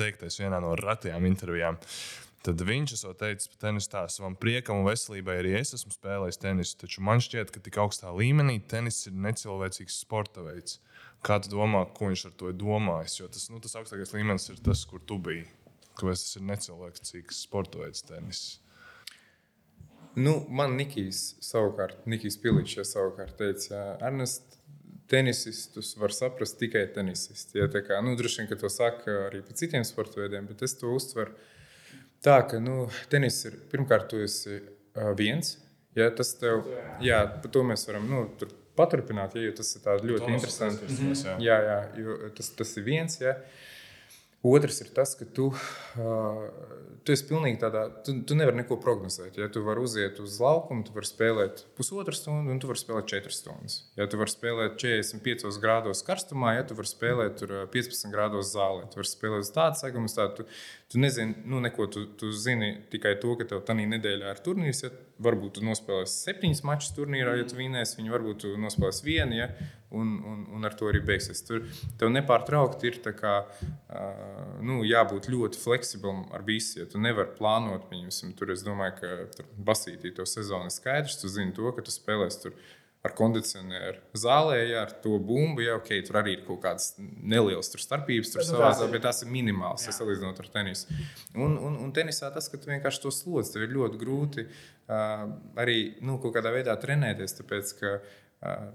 teiktais vienā no ratajām intervijām. Tad viņš esot teicis par tenisu tā, savam priekam un veselībai arī es esmu spēlējis tenisu, taču man šķiet, ka tik augstā līmenī tenis ir necilvēcīgs sporta veids. Kā tu domā, ko viņš ar to ir domājis? Jo tas, nu, tas augstākais līmenis ir tas, kur tu biji. Kāpēc tas ir necilvēcīgs sporta veids, tenis? Nu, man Nikijs savukārt, Nikijs Piličs ja savukārt teica, Ernest, tenisistus var saprast tikai tenisisti. Ja, kā, nu, droši vien, ka to saka arī par citiem sporta veidiem, bet es to uztveru tā, ka nu, tenis ir pirmkārt, tu esi uh, viens. Ja, tas tev, jā, par to mēs varam nu, tur paturpināt, ja, jo tas ir tā ļoti interesanti. Jā. Jā, jo tas, tas ir viens. Ja. Otrs ir tas, ka tu, tu esi pilnīgi tādā, tu, tu nevari neko prognozēt. Ja tu vari uziet uz laukumu, tu vari spēlēt pusotru stundu, un tu vari spēlēt četras stundas. Ja tu vari spēlēt 45 grādos karstumā, ja tu vari spēlēt tur, uh, 15 grādos zālē, tu vari spēlēt uz tādu segumu, tādu. Tu, tu nezini, nu, neko tu, tu zini tikai to, ka tev tajā nedēļā ir turnīrs. Ja varbūt tu nospēlēsi septiņus mačus turnīrā, ja tu vinēsi viņu, varbūt tu nospēlēsi vienu. Ja? un, un, un ar to arī beigsies. Tur tev nepārtraukti ir kā, uh, nu, jābūt ļoti fleksiblam ar visu. Ja tu nevari plānot, pieņemsim, tur es domāju, ka basītī to sezonu ir skaidrs. Tu zini to, ka tu spēlēsi tur. Ar kondicionieru zālē, ja ar to bumbu, jau ok, tur arī ir kaut kādas nelielas tur starpības, tur savā ziņā, bet tās ir minimālas, ja salīdzinot ar tenisu. Un, un, un tenisā tas, ka tu vienkārši to slodzi, tev ir ļoti grūti uh, arī nu, kaut kādā veidā trenēties, tāpēc ka uh,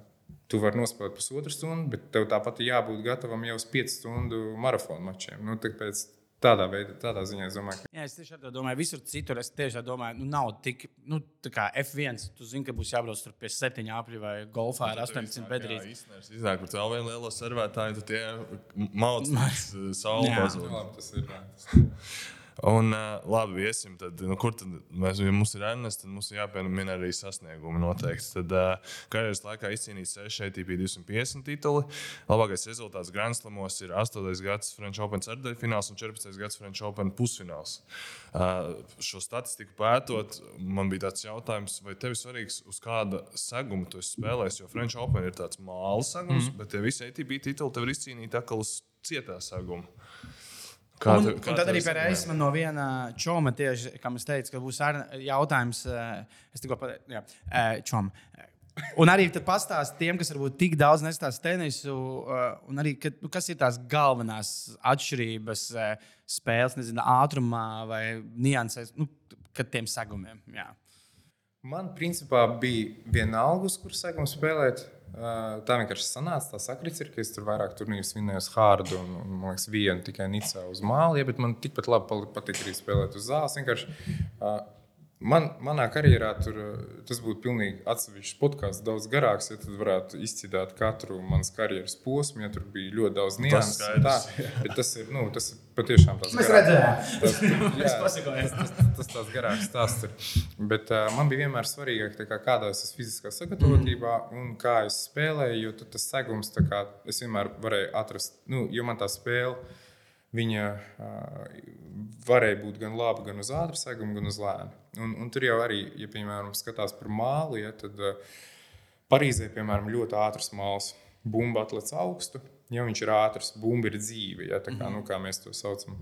Tu vari nospēlēt pusotru stundu, bet tev tāpat jābūt gatavam jau uz 5 stundu maratona mačiem. Nu, tāpēc tādā veidā, tādā ziņā, es domāju, ka Jā, es tieši tā domāju, visur citur. Es tieši tā domāju, nu, nav tik, nu, tā kā F1. Tu zini, ka būs jābrauc tur pie 7 apļu vai golfā ar 18 bedrītes. Iznāk par vēl vienu lielo servētāju, tad tie mauc savu Jā. pazūd. nu, labi, tas ir. Un, uh, labi, iesim. Tad, nu, kur tad mēs, ja mums ir Ernsts, tad mums ir jāpiemina arī sasniegumi noteikti. Tad uh, karjeras laikā izcīnījis 6 ATP 250 tituli. Labākais rezultāts Grand Slamos ir 8. gads French Open ceturtajā fināls un 14. gads French Open pusfināls. Uh, šo statistiku pētot, man bija tāds jautājums, vai tev ir svarīgs, uz kāda seguma tu esi spēlējis, jo French Open ir tāds māla segums, mm. bet tie visi ATP tituli tev ir izcīnīti atkal uz cietā seguma. Kā Un, un kā tad tev arī segmē? tam no viena čoma, tieši, kā es teicu, ka būs ar, jautājums, eh, es tikko pateicu, čom. Un arī tad pastāst tiem, kas varbūt tik daudz nestāsta tenisu, eh, un arī, kad, nu, kas ir tās galvenās atšķirības eh, spēles, nezinu, ātrumā vai niansēs, nu, kad tiem segumiem. Jā. Man principā bija vienalga, uz kuras segumu spēlēt. Tā vienkārši sanāca. Tā sakrits ir, ka es tur vairāk turnīrus vinēju uz Hārdu un, un man liekas, vienu tikai Nicā uz māli. Ja, bet man tikpat labi patīk arī spēlēt uz zāles. Vienkārši, uh, Man, manā karjerā tur, uh, tas būtu pilnīgi atsevišķs podkāsts, daudz garāks. Ja tad varētu izcīnīt katru manas karjeras posmu, ja tur bija ļoti daudz nianses. un tā. Tas ir, nu, tas ir patiešām tāds Mēs garāks- redzējām. Tas, jā, pasakojām. tas, tas, tas tāds garāks stāsts. Ir. Bet uh, man bija vienmēr svarīgāk, tā kā, kādā es esmu fiziskā sagatavotībā un kā es spēlēju. Jo tas segums, kā es vienmēr varēju atrast, nu, jo man tā spēle. Viņa uh, varēja būt gan laba, gan uz ātrā seguma, gan uz lēna. Un, un tur jau arī, ja piemēram skatās par māli, ja, tad uh, Parīzē, piemēram, ļoti ātrs māls. Bumba atlec augstu, ja viņš ir ātrs, bumba ir dzīve. Ja, kā, mm -hmm. nu, kā mēs to saucam.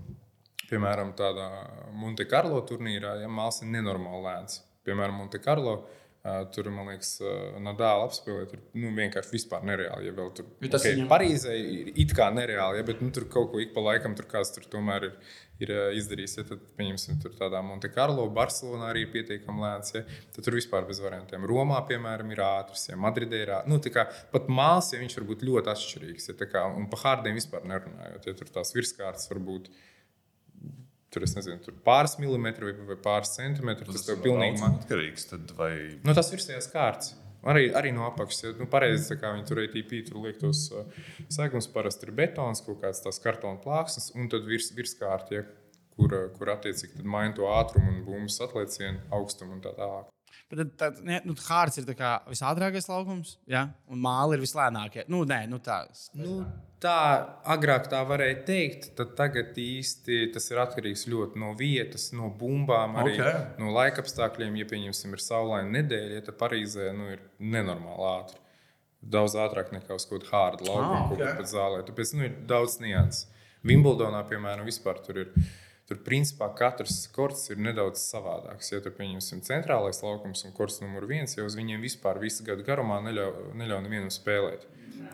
Piemēram, tādā Monte Carlo turnīrā, ja māls ir nenormāli lēns. Piemēram, Monte Carlo Tur, man liekas, Nadāla apspēlēt, ir nu, vienkārši vispār nereāli. Ja vēl tur ja tas okay, viņam... Parīzē ir it kā nereāli, ja, bet nu, tur kaut ko ik pa laikam tur kāds tur tomēr ir, ir izdarījis. Ja, tad, pieņemsim, tur tādā Monte Carlo, Barcelonā arī ir pietiekami lēns. Ja, tad tur vispār bez variantiem. Romā, piemēram, ir ātrs, ja Madridē ir ātrs. Nu, kā, pat māls, ja viņš var būt ļoti atšķirīgs. Ja, kā, un par hārdiem vispār nerunājot. Ja, tur tās virskārtas var būt tur, nezinu, tur pāris milimetri vai, vai pāris centimetri. Tas, tas tev pilnīgi atkarīgs. Vai... Nu, tas ir virsējās kārtas. Arī, arī no apakšas. Ja, nu, pareizi, kā viņi tur ATP tur liek tos uh, segums, parasti ir betons, kaut kāds tās kartona plāksnes, un tad virs, virskārta, ja, kur, kur attiecīgi maina to ātrumu un bumbas atliecienu, augstumu un tā tālāk. Bet tad, tad ne, nu, Hārts ir visātrākais laukums, ja? un māla ir vislēnākie. Nu, nē, nu, tā. Nu, tā agrāk tā varēja teikt, tad tagad īsti tas ir atkarīgs ļoti no vietas, no bumbām, arī okay. no laikapstākļiem. Ja, pieņemsim, ir saulaina nedēļa, ja tad Parīzē nu, ir nenormāli ātri. Daudz ātrāk nekā uz kaut kāda hārda laukuma, ah, okay. kaut kāda zālē. Tāpēc nu, ir daudz nianses. Vimbldonā, piemēram, vispār tur ir Tur principā katrs korts ir nedaudz savādāks. Ja tur pieņemsim centrālais laukums un korts numur viens, jau uz viņiem vispār visu gadu garumā neļauj, neļauj nevienam spēlēt.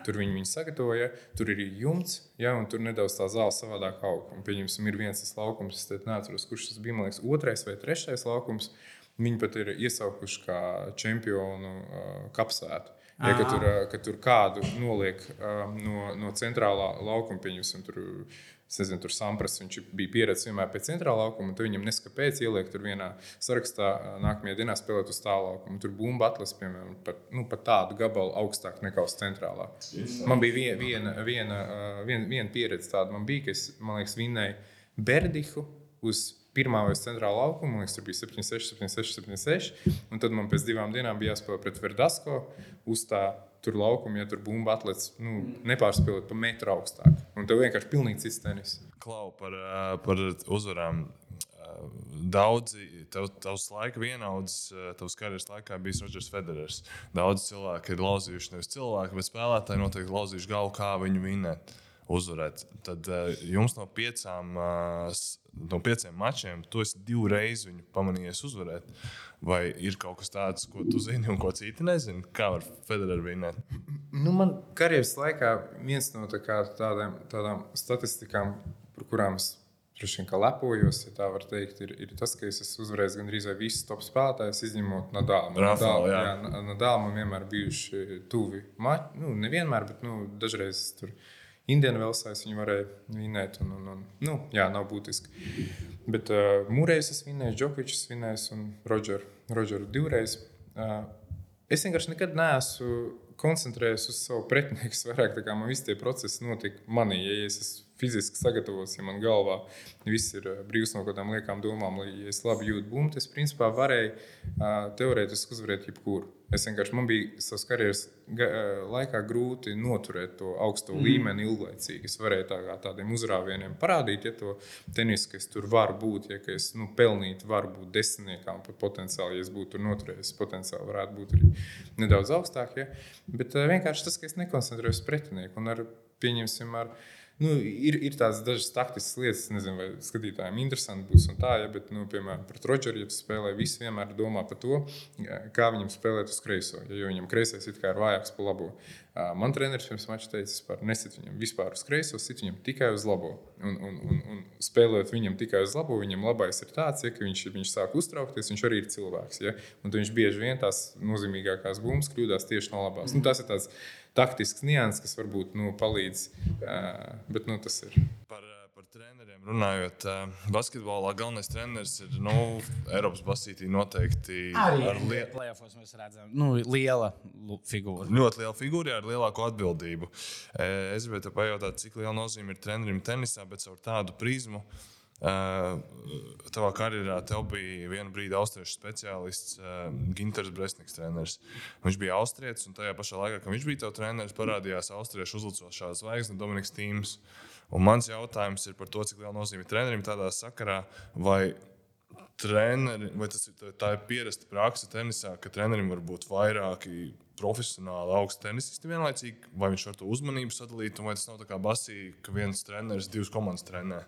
Tur viņi viņu sagatavoja, tur ir jumts, ja, un tur nedaudz tā zāle savādāk aug. Un, pieņemsim, ir viens tas laukums, es neatceros, kurš tas bija, man liekas, otrais vai trešais laukums. Viņi pat ir iesaukuši kā čempionu uh, kapsētu. Ja, kad, tur, kad tur kādu noliek uh, no, no centrālā laukuma, pieņemsim, tur Es nezinu, tur Sampras viņš bija pieredzējis vienmēr pēc centrālā laukuma, un viņam neskapēc ielikt tur vienā sarakstā nākamajā dienā spēlēt uz tā laukuma. Tur bumba atlases, piemēram, pat, nu, pat tādu gabalu augstāk nekā uz centrālā. Man bija viena, viena, viena, viena, viena pieredze tāda, man bija, ka es, man liekas, vinnēju Berdihu uz pirmā vai centrālā laukuma, man liekas, tur bija 76, 76, 76. Un tad man pēc divām dienām bija jāspēlē pret Verdasko uz tā tur laukuma, ja tur bumba atlec, nu, nepārspēlēt pa metru augstāk. Un tev vienkārši pilnīgi cits tenis. Klau par, par uzvarām. Daudzi, tev, tavs laika vienaudzis, tavs karjeras laikā bija Rodžers Federers. Daudz cilvēku ir lauzījuši nevis cilvēku, bet spēlētāji noteikti lauzījuši galvu, kā viņu vinēt, uzvarēt. Tad jums no piecām, no pieciem mačiem, tu esi divreiz viņu pamanījies uzvarēt. Vai ir kaut kas tāds, ko tu zini un ko citi nezina? Kā var Federer vinēt? Nu, man karjeras laikā viens no tā tādām, tādām statistikām, par kurām es droši vien lepojos, ja tā var teikt, ir, ir tas, ka es esmu uzvarējis gandrīz visus top spēlētājus, izņemot Nadālu. Nadālu, jā. jā, Nadālu man vienmēr bijuši tuvi. Ma, nu, nevienmēr, bet nu, dažreiz tur Indiāna Velsais viņu varēja vinēt. Un, un, un, nu, jā, nav būtiski. Bet uh, Mūrējs es vinēju, Džokovičs vinēs un Rodžeru Rodžeru divreiz. Es vienkārši nekad neesmu koncentrējies uz savu pretinieku. Vairāk kā man visi tie procesi notika manī. Ja es esmu fiziski sagatavots, ja man galvā viss ir brīvs no kādām liekām domām, lai ja es labi jūtu bumbu, es principā varēju teorētiski uzvarēt jebkuru. Es vienkārši man bija savas karjeras laikā grūti noturēt to augsto mm. līmeni ilglaicīgi. Es varēju tā kā tādiem uzrāvieniem parādīt, ja to tenisu, ka es tur varu būt, ja es nu, pelnītu, varu būt desmitniekām, pat potenciāli, ja es būtu tur noturējis, potenciāli varētu būt arī nedaudz augstāk. Ja? Bet vienkārši tas, ka es nekoncentrējos pretinieku un ar, pieņemsim, ar, Nu, ir, ir tādas dažas taktiskas lietas, nezinu, vai skatītājiem interesanti būs. Tā, ja, bet, nu, piemēram, pret Rodžeru, ja tu spēlē, visi vienmēr domā par to, kā viņam spēlēt uz kreiso. Ja, jo viņam kreisais ir vājāks pa labo. Man treneris pirms mača teica, ka nesit viņam vispār uz kreiso, sit viņam tikai uz labo. Un, un, un, un spēlējot viņam tikai uz labo, viņam labais ir tāds, ja, ka viņš, viņš sāk uztraukties, viņš arī ir cilvēks. Ja, un viņš bieži vien tās nozīmīgākās bumbas kļūdās tieši no labās. Mm. Nu, tas ir tāds taktisks nianses, kas varbūt nu, palīdz. Bet nu, tas ir. Par, par treneriem runājot, basketbolā galvenais treneris ir nu, Eiropas basītī noteikti arī ar lielu plēsoņu. Mēs redzam, nu, liela figūra. Ļoti liela figūra ar lielāku atbildību. Es gribēju pajautāt, cik liela nozīme ir trenerim tenisā, bet caur tādu prizmu. Uh, tavā karjerā tev bija viena brīdi austriešu speciālists, uh, Ginters Bresniks. Treneris. Viņš bija austrietis, un tajā pašā laikā, kad viņš bija tavs treneris, parādījās austriešu uzlicošā zvaigzne Dominiks Tīms. Un mans jautājums ir par to, cik liela nozīme trenerim tādā sakarā, vai treneri, vai tas ir, tā ir pierasta praksa tenisā, ka trenerim var būt vairāki profesionāli augsti tenisisti vienlaicīgi, vai viņš var to uzmanību sadalīt, vai tas nav tā kā basī, ka viens treneris divas komandas trenē.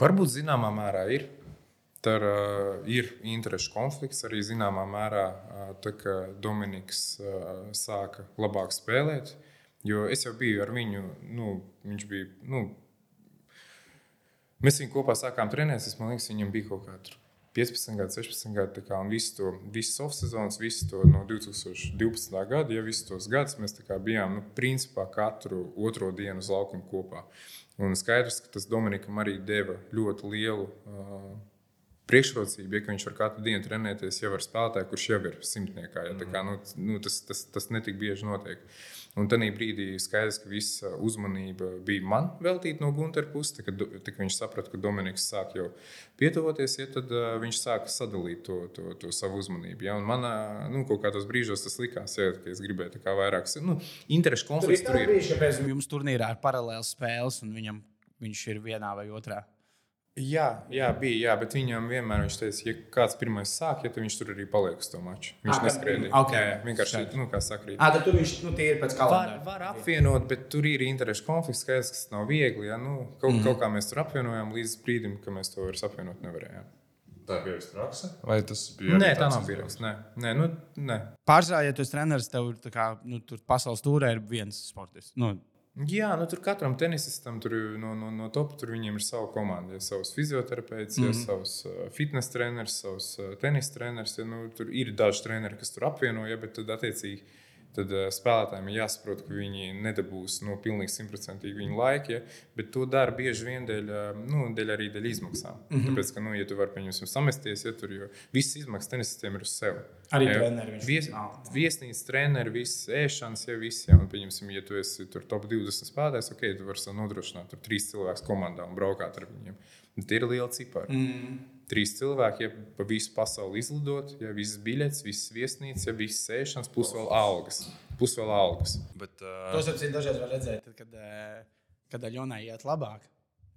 Varbūt zināmā mērā ir. Tur uh, ir interešu konflikts arī zināmā mērā, uh, tā, ka Dominiks uh, sāka labāk spēlēt. Jo es jau biju ar viņu, nu, viņš bija. Nu, mēs viņu kopā sākām trenēties. Man liekas, viņam bija kaut kāda 15 gadi, 16 gadi. Kā, un visu to off-sezonas, visu to no 2012. gada, ja visus tos gadus mēs bijām nu, principā katru otro dienu uz laukuma kopā. Un skaidrs, ka tas Dominikam arī deva ļoti lielu. Uh, priekšrocība, ja viņš var katru dienu trenēties jau ar spēlētāju, kurš jau ir simtniekā. Ja, kā, nu, nu, tas, tas, tas netik bieži notiek. Un tajā brīdī skaidrs, ka visa uzmanība bija man veltīta no Gunteras puses. Kad, kad viņš saprata, ka Dominiks sāk jau pietuvoties, ja, tad uh, viņš sāka sadalīt to, to, to savu uzmanību. Ja, manā nu, kaut kādos brīžos tas likās, ja, ka es gribēju vairāk nu, interešu konfliktu. Tur ir brīži, kad jums turnīrā ir paralēlas spēles, un viņam, viņš ir vienā vai otrā. Jā, jā, bija, jā, bet viņam vienmēr viņš teica, ja kāds pirmais sāk, ja, tad viņš tur arī paliek uz to maču. Viņš Ah, neskrēja. okay. Jā, jā, vienkārši, nu, kā sakrīt. Ah, tad tur viņš nu, ir pēc Var, kalendāra. var apvienot, bet tur ir interešu konflikts, skaidrs, ka tas nav viegli. Ja? Nu, kaut, mm. kaut kā mēs tur apvienojām līdz brīdim, kad mēs to vairs apvienot nevarējām. Tā ir pierasta praksa? Vai tas bija? Nē, tā nav pieraksts. Nē, nē, nu, nē. Pārsvarā, ja tu esi treneris, tev ir tā kā, nu, tur pasaules tūrē ir viens sportists. Nu, Jā, nu, tur katram tenisistam tur, no, no, no top tur viņiem ir sava komanda. Ja savs fizioterapeits, mm -hmm. ja savs uh, fitnes treneris, savs uh, tenis treneris. Ja, nu, tur ir daži treneri, kas tur apvienoja, bet tad attiecīgi. Tad uh, spēlētājiem ir jāsaprot, ka viņi nedabūs no pilnīgi simtprocentīgi viņa laika, ja, bet to dara bieži vien dēļ, uh, nu, dēļ arī dēļ izmaksām. Mm -hmm. Tāpēc, ka, nu, ja tu vari pieņemsim samesties, ja tur jau visas izmaksas tenisistiem ir uz sevi. Arī Ja, treneri Vies, viesnīcas treneri, visas ēšanas, ja viss, ja, un, pieņemsim, ja tu esi tur top 20 spēlētājs, ok, tu vari nodrošināt tur trīs cilvēkus komandā un braukāt ar viņiem. Bet ir lieli cipari. Mm. Trīs cilvēki, ja pa visu pasauli izlidot, ja visas biļetes, visas viesnīcas, ja visas ēšanas, plus vēl algas. Plus vēl algas. Bet, uh, Tos apziņā dažreiz var redzēt, tad, kad, kad Aļonai iet labāk.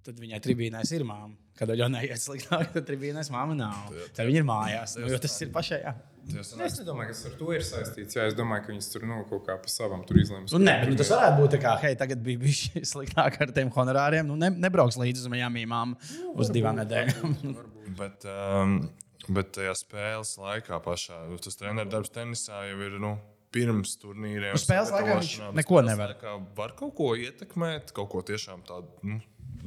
Tad viņai tribīnēs ir māma. Kad Aļonai iet sliktāk, tad tribīnēs māma nav. Tad viņa ir mājās. Nu, jo tas ir pašai. Jā. Nu, Es nedomāju, ka tas ar to ir saistīts. Jā, es domāju, ka viņas tur nu, kaut kā pa savam tur izlems. Nu, nē, bet, nu, tas varētu būt tā, kā, hei, tagad bija bijis sliktāk ar tiem honorāriem. Nu, ne, nebrauks līdzi uz Miami māmu uz divām nedēļām. Bet, um, bet tajā spēles laikā pašā tas treneru darbs tenisā jau ir. Nu, Pirms turnīriem. Nu, spēles laikā viņš neko nevar. Var kaut ko ietekmēt, kaut ko tiešām tādu nu,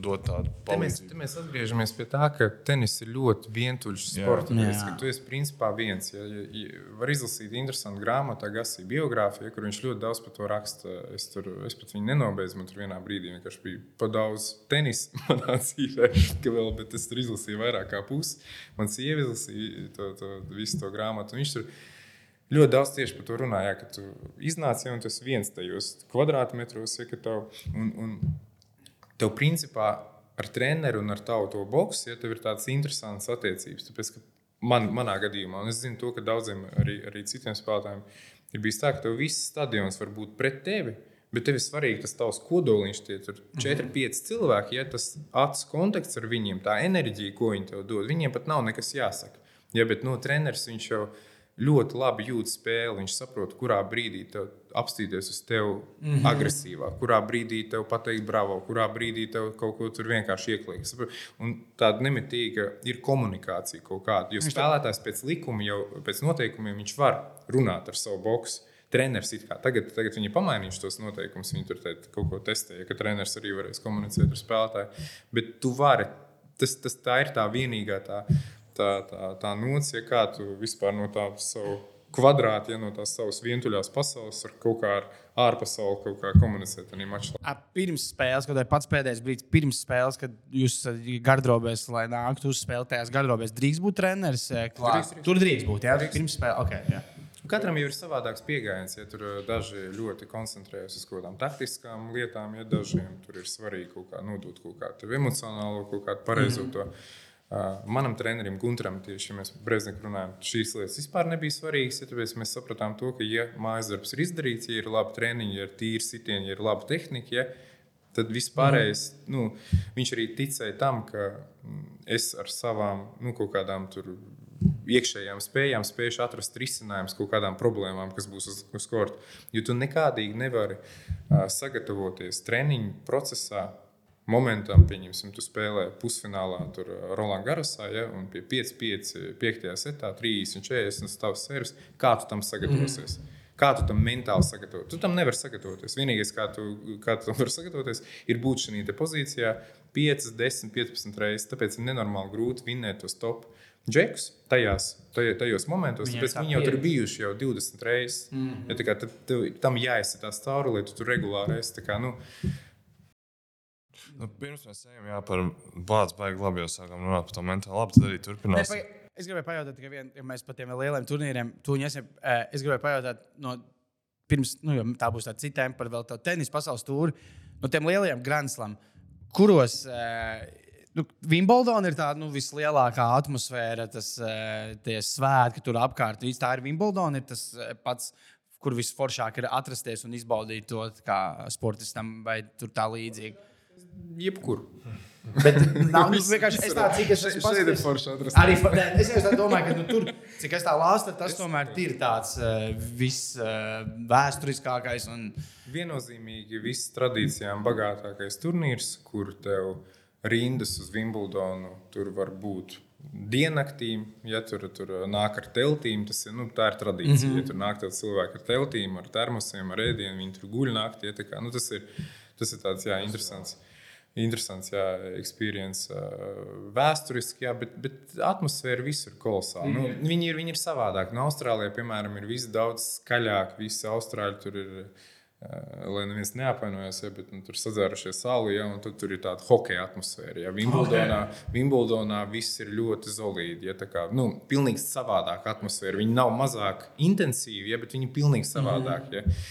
dot tādu Te mēs, palīdzību. te mēs atgriežamies pie tā, ka tenis ir ļoti vientuļš sports. Tu esi principā viens. Ja, ja, ja, var izlasīt interesantu grāmatu, Gasī biogrāfiju, kur viņš ļoti daudz par to raksta. Es, tur, es pat viņu nenobeidzu, man tur vienā brīdī vienkārši bija pa daudz tenisa manā dzīvē, ka vēl, bet es tur izlasīju vairāk kā pusi. Man sieva izlasīja to, to, visu to grāmatu. un Viņš tur ļoti daudz tieši par to runāja, ka tu iznāc jau un tas viens tajos kvadrātmetros, ja, ka tev, un, un tev principā ar treneru un ar tavu to boxu, ja tev ir tādas interesantas attiecības. Tāpēc, man, manā gadījumā, un es zinu to, ka daudziem arī, arī citiem spēlētājiem ir bijis tā, ka tev viss stadions var būt pret tevi. Bet tev ir svarīgi tas tavs kodoliņš, tie ir 4, 5 cilvēki, ja tas acu kontakts ar viņiem, tā enerģija, ko viņi tev dod. Viņiem pat nav nekas jāsaka. Ja, bet no treneris viņš jau ļoti labi jūt spēli. Viņš saprot, kurā brīdī tev apstīties uz tevi mm -hmm. agresīvāk, kurā brīdī tev pateikt bravo, kurā brīdī tev kaut ko tur vienkārši iekliegt. Un tāda nemitīga ir komunikācija kaut kāda. Jo spēlētājs pēc likuma, jau pēc noteikumiem, viņš var runāt ar savu boxu. Treneris kā tagad, tagad viņi pamainījuši tos noteikumus, viņi tur kaut ko testēja, ka treneris arī varēs komunicēt ar spēlētāju. Bet tu vari, tas, tas tā ir tā vienīgā tā, tā, tā, tā nocija, kā tu vispār no tā savu kvadrāta, ja no tās savas vientuļās pasaules ar kaut kā ar ārpasauli kaut kā komunicēt Pirms spēles, kad ir pats pēdējais brīdis, pirms spēles, kad jūs gardrobēs, lai nāktu uz spēli, tajās gardrobēs drīkst būt treneris. eh? Drīkst, drīkst. Tur drīkst būt, jā, pirms spēles. Okay, jā. Katram jau ir savādāks pieejams. Ja tur eh, daži ļoti koncentrējas uz kaut kādām taktiskām lietām, ja dažiem tur ir svarīgi kaut kā nodot kaut kādu emocionālu, kaut kādu pareizo mm -hmm. Uh, manam trenerim Gunteram, tieši ja mēs Brezniku runājam, šīs lietas vispār nebija svarīgas. Ja, tāpēc mēs sapratām to, ka, ja mājas darbs ir izdarīts, ja ir labi treniņi, ja ir tīri sitieni, ja ir laba tehnika, ja, tad vispārējais, mm. nu, viņš arī ticēja tam, ka mm, es ar savām nu, kaut kādām tur iekšējām spējām spējuši atrast risinājumus kaut kādām problēmām, kas būs uz, uz korta. Jo tu nekādīgi nevari uh, sagatavoties treniņu procesā. Momentam, pieņemsim, tu spēlē pusfinālā tur Roland Garasā, ja, un pie 5-5, 5. setā, 30, 40 tavs servis. Kā tu tam sagatavosies? Mm. Kā tu tam mentāli sagatavoties? Tu tam nevari sagatavoties. Vienīgais, kā tu, kā tu tam vari sagatavoties, ir būt šajā pozīcijā 5, 10, 15 reizes. Tāpēc ir nenormāli grūti vinnēt tos top džekus tajās, tajos momentos, bet viņi jau tur bijuši jau 20 reizes. Mm -hmm. ja, kā, tad, tev, tam jāizsit tās cauri, lai tu tur regulāri esi. Kā, nu, Nu, pirms mēs ejam jā, par bāzi, baigi labi jau sākām runāt par to mentālu. Labi, tad arī turpināsim. Ne, pa, es gribēju pajautāt, ka vien, ja mēs par tiem lieliem turnīriem tuņiem, es gribēju pajautāt, no, pirms, nu, tā būs tā cita tēma par vēl tādu tenisa pasaules tūri, no tiem lielajiem Grand kuros. Uh, nu, Wimbledona ir tā nu, vislielākā atmosfēra, tas eh, svētki tur apkārt. Tā ir Wimbledona, ir tas eh, pats, kur visforšāk ir atrasties un izbaudīt to kā sportistam, vai tā līdzīgi. Jebkur. Bet nav nu, vienkārši es tādu, cik es esmu paskatījies. Arī ne, es jau domāju, ka nu, tur, cik es tā lāstu, tas tomēr ir tāds uh, viss uh, vēsturiskākais. Un... Viennozīmīgi viss tradīcijām bagātākais turnīrs, kur tev ir rindas uz Wimbledonu. Tur var būt diennaktī, ja tur, tur nāk ar teltīm. Tas ir, nu, tā ir tradīcija. Mm -hmm. Ja tur nāk cilvēki ar teltīm, ar termosiem, ar ēdienu, viņi tur guļ naktī. Ja, kā, nu, tas ir, tas ir tāds jā, interesants. Interesants, jā, experience. Vēsturiski, jā, bet, bet atmosfēra visur kolosāla. Mm nu, mhm. viņi, ir, viņi ir savādāk. No Austrālijā, piemēram, ir viss daudz skaļāk. Visi austrāļi tur ir lai neviens neapvainojas, ja, bet nu, tur sadzērušies sāli, ja, un tur ir tāda hokeja atmosfēra. Ja. Vimbldonā, okay. Vimbldonā viss ir ļoti zelīti. Ja, kā, nu, pilnīgi savādāka atmosfēra. Viņi nav mazāk intensīvi, ja, bet viņi ir pilnīgi savādāk. Mm ja.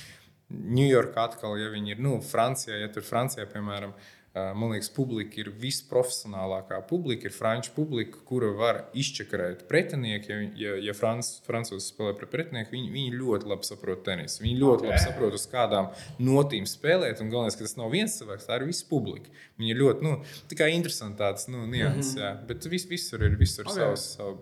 Ņujorkā atkal, ja viņi ir nu, Francijā, ja tur Francijā, piemēram, ir Man liekas, publika ir visprofesionālākā publika, ir franču publika, kura var izčakarēt pretinieku. Ja, ja, ja franc, francūzi spēlē pret pretinieku, viņi, viņi ļoti labi saprot tenisu. Viņi ļoti okay. labi saprot, uz kādām notīm spēlēt. Un galvenais, ka tas nav viens cilvēks, tā ir visa publika. Viņi ir ļoti, nu, tikai interesanti tāds nu, nianses, mm -hmm. bet vis, visur ir, visur okay. savs. Savu,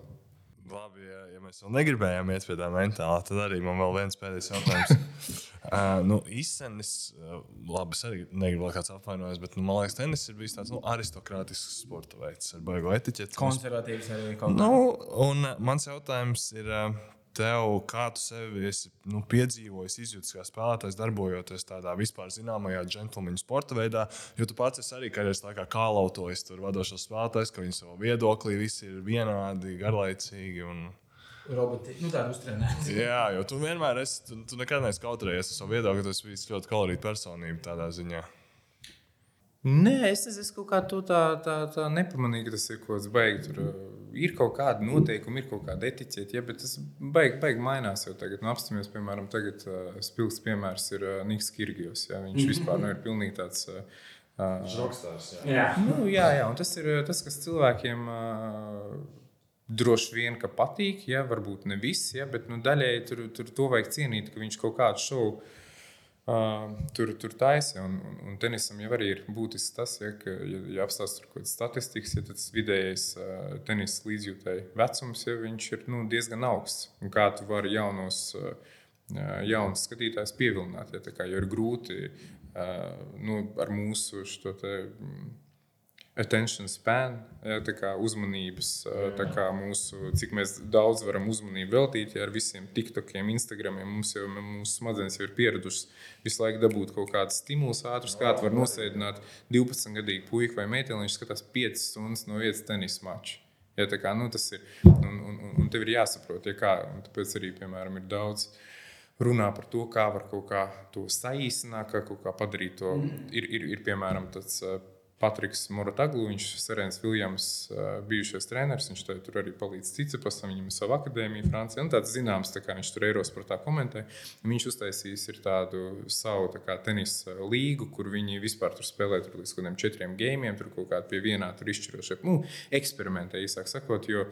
Labi, ja, ja mēs vēl negribējām iet pie tā mentālā, tad arī man vēl viens pēdējais jautājums. Uh, nu, Īstenis, uh, labi, es arī negribu, kāds apvainojas, bet nu, man liekas, tenis ir bijis tāds nu, aristokrātisks sporta veids ar baigo etiķeti. Konservatīvs arī kaut kā. Nu, un uh, mans jautājums ir. Uh, Tev, kā tu sevi esi nu, piedzīvojis, izjūtis kā spēlētājs, darbojoties tādā vispār zināmajā džentlmeņa sporta veidā, jo tu pats arī karjeras laikā kālautojas tur vadošos spēlētājus, ka viņi savā viedoklī visi ir vienādi, garlaicīgi. Un roboti. Nu, tā ir uztrenēta. Jā, jo tu vienmēr esi, tu, tu nekad neesi kautrējies ar savu viedokli, tu esi bijis ļoti kolorīta personība tādā ziņā. Nē, es, es kaut kā to tā, tā, tā nepamanīju, ka tas ir kaut kas baigs. Tur uh, ir kaut kāda noteikuma, ir kaut kāda etiķeta, ja, bet tas beigas baig mainās jau tagad. Nu, apstāmies, piemēram, tagad uh, spilgts piemērs ir uh, Niks Kirgijos. Ja, viņš mm -hmm. vispār nav pilnīgi tāds. Uh, Rokstārs. Jā. Jā. Nu, jā, jā, un tas ir tas, kas cilvēkiem uh, Droši vien, ka patīk, ja varbūt ne viss, ja, bet nu, daļēji tur, tur to vajag cienīt, ka viņš kaut kādu šovu uh, tur, tur taisa. Un, un, un tenisam jau arī ir būtisks tas, ja, ka, ja, ja apstāsta kaut kādas statistikas, ja tas vidējais uh, tenisa līdzjūtēji vecums, ja viņš ir nu, diezgan augsts. Un kā tu vari jaunos, uh, jaunus skatītājus pievilināt, ja, kā, jo ir grūti uh, nu, ar mūsu šo te. Um, attention span, ja, kā uzmanības, tā kā mūsu, cik daudz varam uzmanību veltīt ja, ar visiem TikTokiem, Instagramiem. Mums jau mūsu smadzenes jau ir pieradušas visu laiku dabūt kaut kādus stimulus ātrus, kā var nosēdināt 12 gadīgu puiku vai meiteni, viņš skatās 5 stundas no vietas tenisa mača. Ja, kā, nu, tas ir, un, un, un tev ir jāsaprot, ja kā, un tāpēc arī, piemēram, ir daudz runā par to, kā var kaut kā to saīsināt, kā kaut kā padarīt to. Ir, ir, ir piemēram, tāds Patriks Morataglu, viņš ir Serēns Viljams, bijušais treneris. Viņš tur arī palīdz Cicipasam, viņam ir sava akadēmija Francijā. Un tāds zināms, tā kā viņš tur Eiros par tā komentē. Viņš uztaisījis tādu savu tā kā, tenisa līgu, kur viņi vispār tur spēlē tur līdz kaut kādiem četriem gēmiem, tur kaut kādā pie vienā tur izšķirošā, nu, eksperimentē, īsāk sakot. Jo,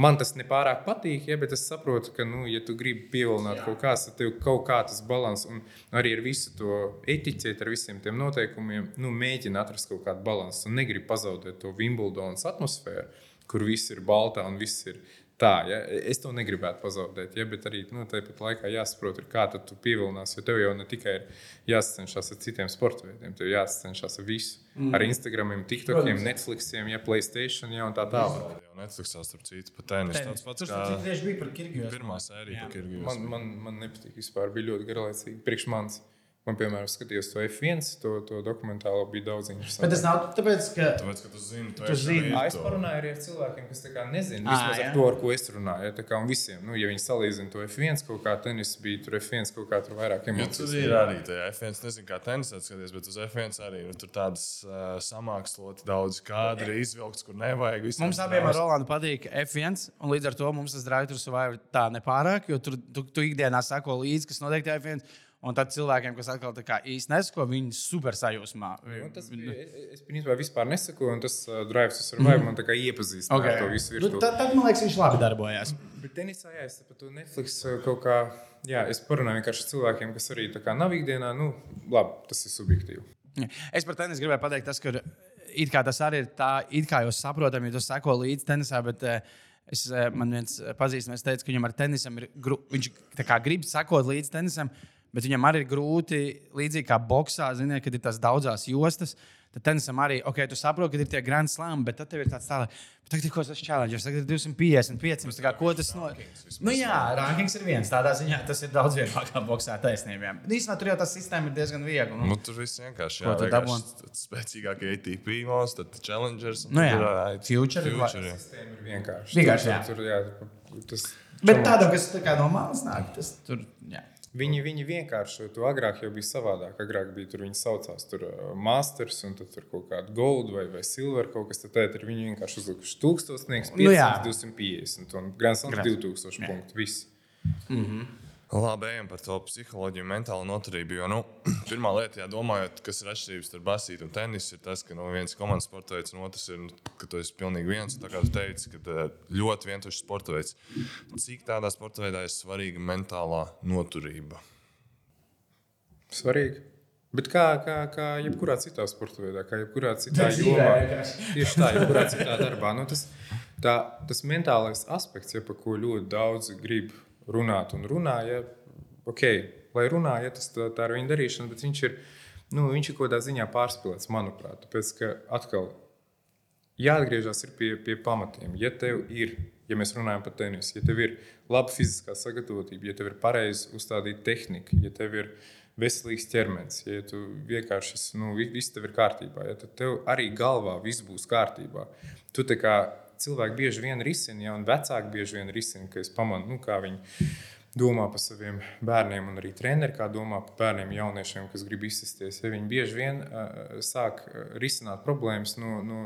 Man tas nepārāk patīk, ja, bet es saprotu, ka, nu, ja tu gribi pievilināt kaut kādu, tad tev kaut kā tas līdzsvars, un arī ar visu to etiķeti, ar visiem tiem noteikumiem, nu, mēģina atrast kaut kādu līdzsvaru. Un negribu pazaudēt to Wimbledonas atmosfēru, kur viss ir baltā un viss ir tā, ja? es to negribētu pazaudēt. Ja? Bet arī nu, tāpat laikā jāsaprot, kā tu pievilinās. Jo tev jau ne tikai ir jāsacenšas ar citiem sporta veidiem, tev jāsacenšas ar visu. Mm. Ar Instagram, TikTokiem, Netflixiem, ja Playstation ja, un tā tālāk. Jā, Netflixā starp citu pat tenis. Tas pats kā tieši bija par Kirgiju. Pirmā sērija par Kirgiju. Man, man, man nepatīk vispār, bija ļoti garlaicīgi priekš manis. Man, piemēram, skatījos to F1, to, to dokumentālo bija daudz interesantu. Bet tas nav tāpēc, ka, tāpēc, ka tu zini, tu, tu zini. Es parunāju arī ar cilvēkiem, kas nezina vismaz ar to, ar ko es runāju. Ja, kā, visiem, nu, ja viņi salīdzina to F1 kaut kā tenis, bija tur F1 kaut kā tur vairāk emociju. Ja, tur ir arī tajā F1, nezinu, kā tenisā skaties, bet uz F1 arī nu, tur tādas uh, samāksloti daudz kadri izvilkts, kur nevajag. Mums abiem ar Rolandu patīk F1, un līdz ar to mums tas Drive to Survive tā nepārāk, jo tur tu, tu ikdienā sako līdzi, kas notiek tajā F1. Un tad cilvēkiem, kas atkal īsti nesako, viņi super sajūsmā. Nu, tas bija, es principā vispār nesaku, un tas uh, drive to survive mm. man iepazīstina okay. ar to visu virsmu. Nu, tad, tad, man liekas, viņš labi darbojās. Bet tenisā, jā, es to Netflix kaut kā, jā, es parunāju vienkārši cilvēkiem, kas arī tā kā nav ikdienā, nu, labi, tas ir subjektīvi. Es par tenisu gribēju pateikt, tas, ka it kā tas arī ir tā, it kā jūs saprotat, ja tu seko līdzi tenisā, bet es, man viens pazīstams teica, ka viņam ar tenisam ir, viņš grib sekot līdzi tenisam. Bet viņam arī ir grūti, līdzīgi kā boxā, ziniet, kad ir tās daudzas jostas. Tad tenisam arī, ok, tu saproti, ka ir tie grand slāņi, bet tad tev ir tāds tālāk. Tagad ir kaut kas challengers, tagad ir 255. Nu, kā, ko tas nozīmē? Nu, jā, rankings ir viens. Tādā ziņā tas ir daudz vieglāk kā boxā taisnībā. Īsumā tur jau tā sistēma ir diezgan viegla. Nu, nu tur viss vienkārši ir. Tad dabūjām spēcīgākie ATP mūs, tad challengers. Nu, jā, tur, uh, future, future, sistēma ir vienkārši. Vienkārši, jā. Tur, jā, tas, bet tādam, kas tā kā no malas nāk, tas tur, jā. Viņi, viņi vienkārši to agrāk jau bija savādāk. Agrāk bija tur, viņi saucās tur uh, Masters, un tur kaut kāda gold vai, vai silver kaut kas tāds. Tad viņi vienkārši uzlikuši 1000, 500, nu, 250 un Grand Slams 2000 punktu. Viss. Mm -hmm. Labi, ejam par to psiholoģiju, mentālo noturību. Jo, nu, pirmā lieta, ja domājot, kas ir atšķirības starp basītu un tenisu, ir tas, ka nu, viens komandas sporta veids, un otrs ir, nu, ka tu esi pilnīgi viens. Tā kā tu teici, ka ļoti vientušs sporta veids. Cik tādā sporta veidā ir svarīga mentālā noturība? Svarīga. Bet kā, kā, kā jebkurā citā sporta veidā, kā jebkurā citā jomā, tieši tā, jebkurā citā darbā, nu, tas, tā, tas mentālais aspekts, ja, par ko ļoti daudz grib runāt un runā. Ja, okay, lai runā, ja tas tā, tā ir viņa darīšana, bet viņš ir, nu, viņš ir kaut kādā ziņā pārspīlēts, manuprāt. Tāpēc, ka atkal jāatgriežas pie, pie pamatiem. Ja tev ir, ja mēs runājam par tenisu, ja tev ir laba fiziskā sagatavotība, ja tev ir pareizi uzstādīta tehnika, ja tev ir veselīgs ķermenis, ja tu vienkārši nu, viss tev ir kārtībā, ja, tad tev arī galvā viss būs kārtībā. Tu kā cilvēki bieži vien risina, ja, un vecāki bieži vien risina, ka es pamanu, nu, kā viņi domā par saviem bērniem, un arī treneri, kā domā par bērniem, jauniešiem, kas grib izsisties. Ja viņi bieži vien uh, sāk risināt problēmas no, no,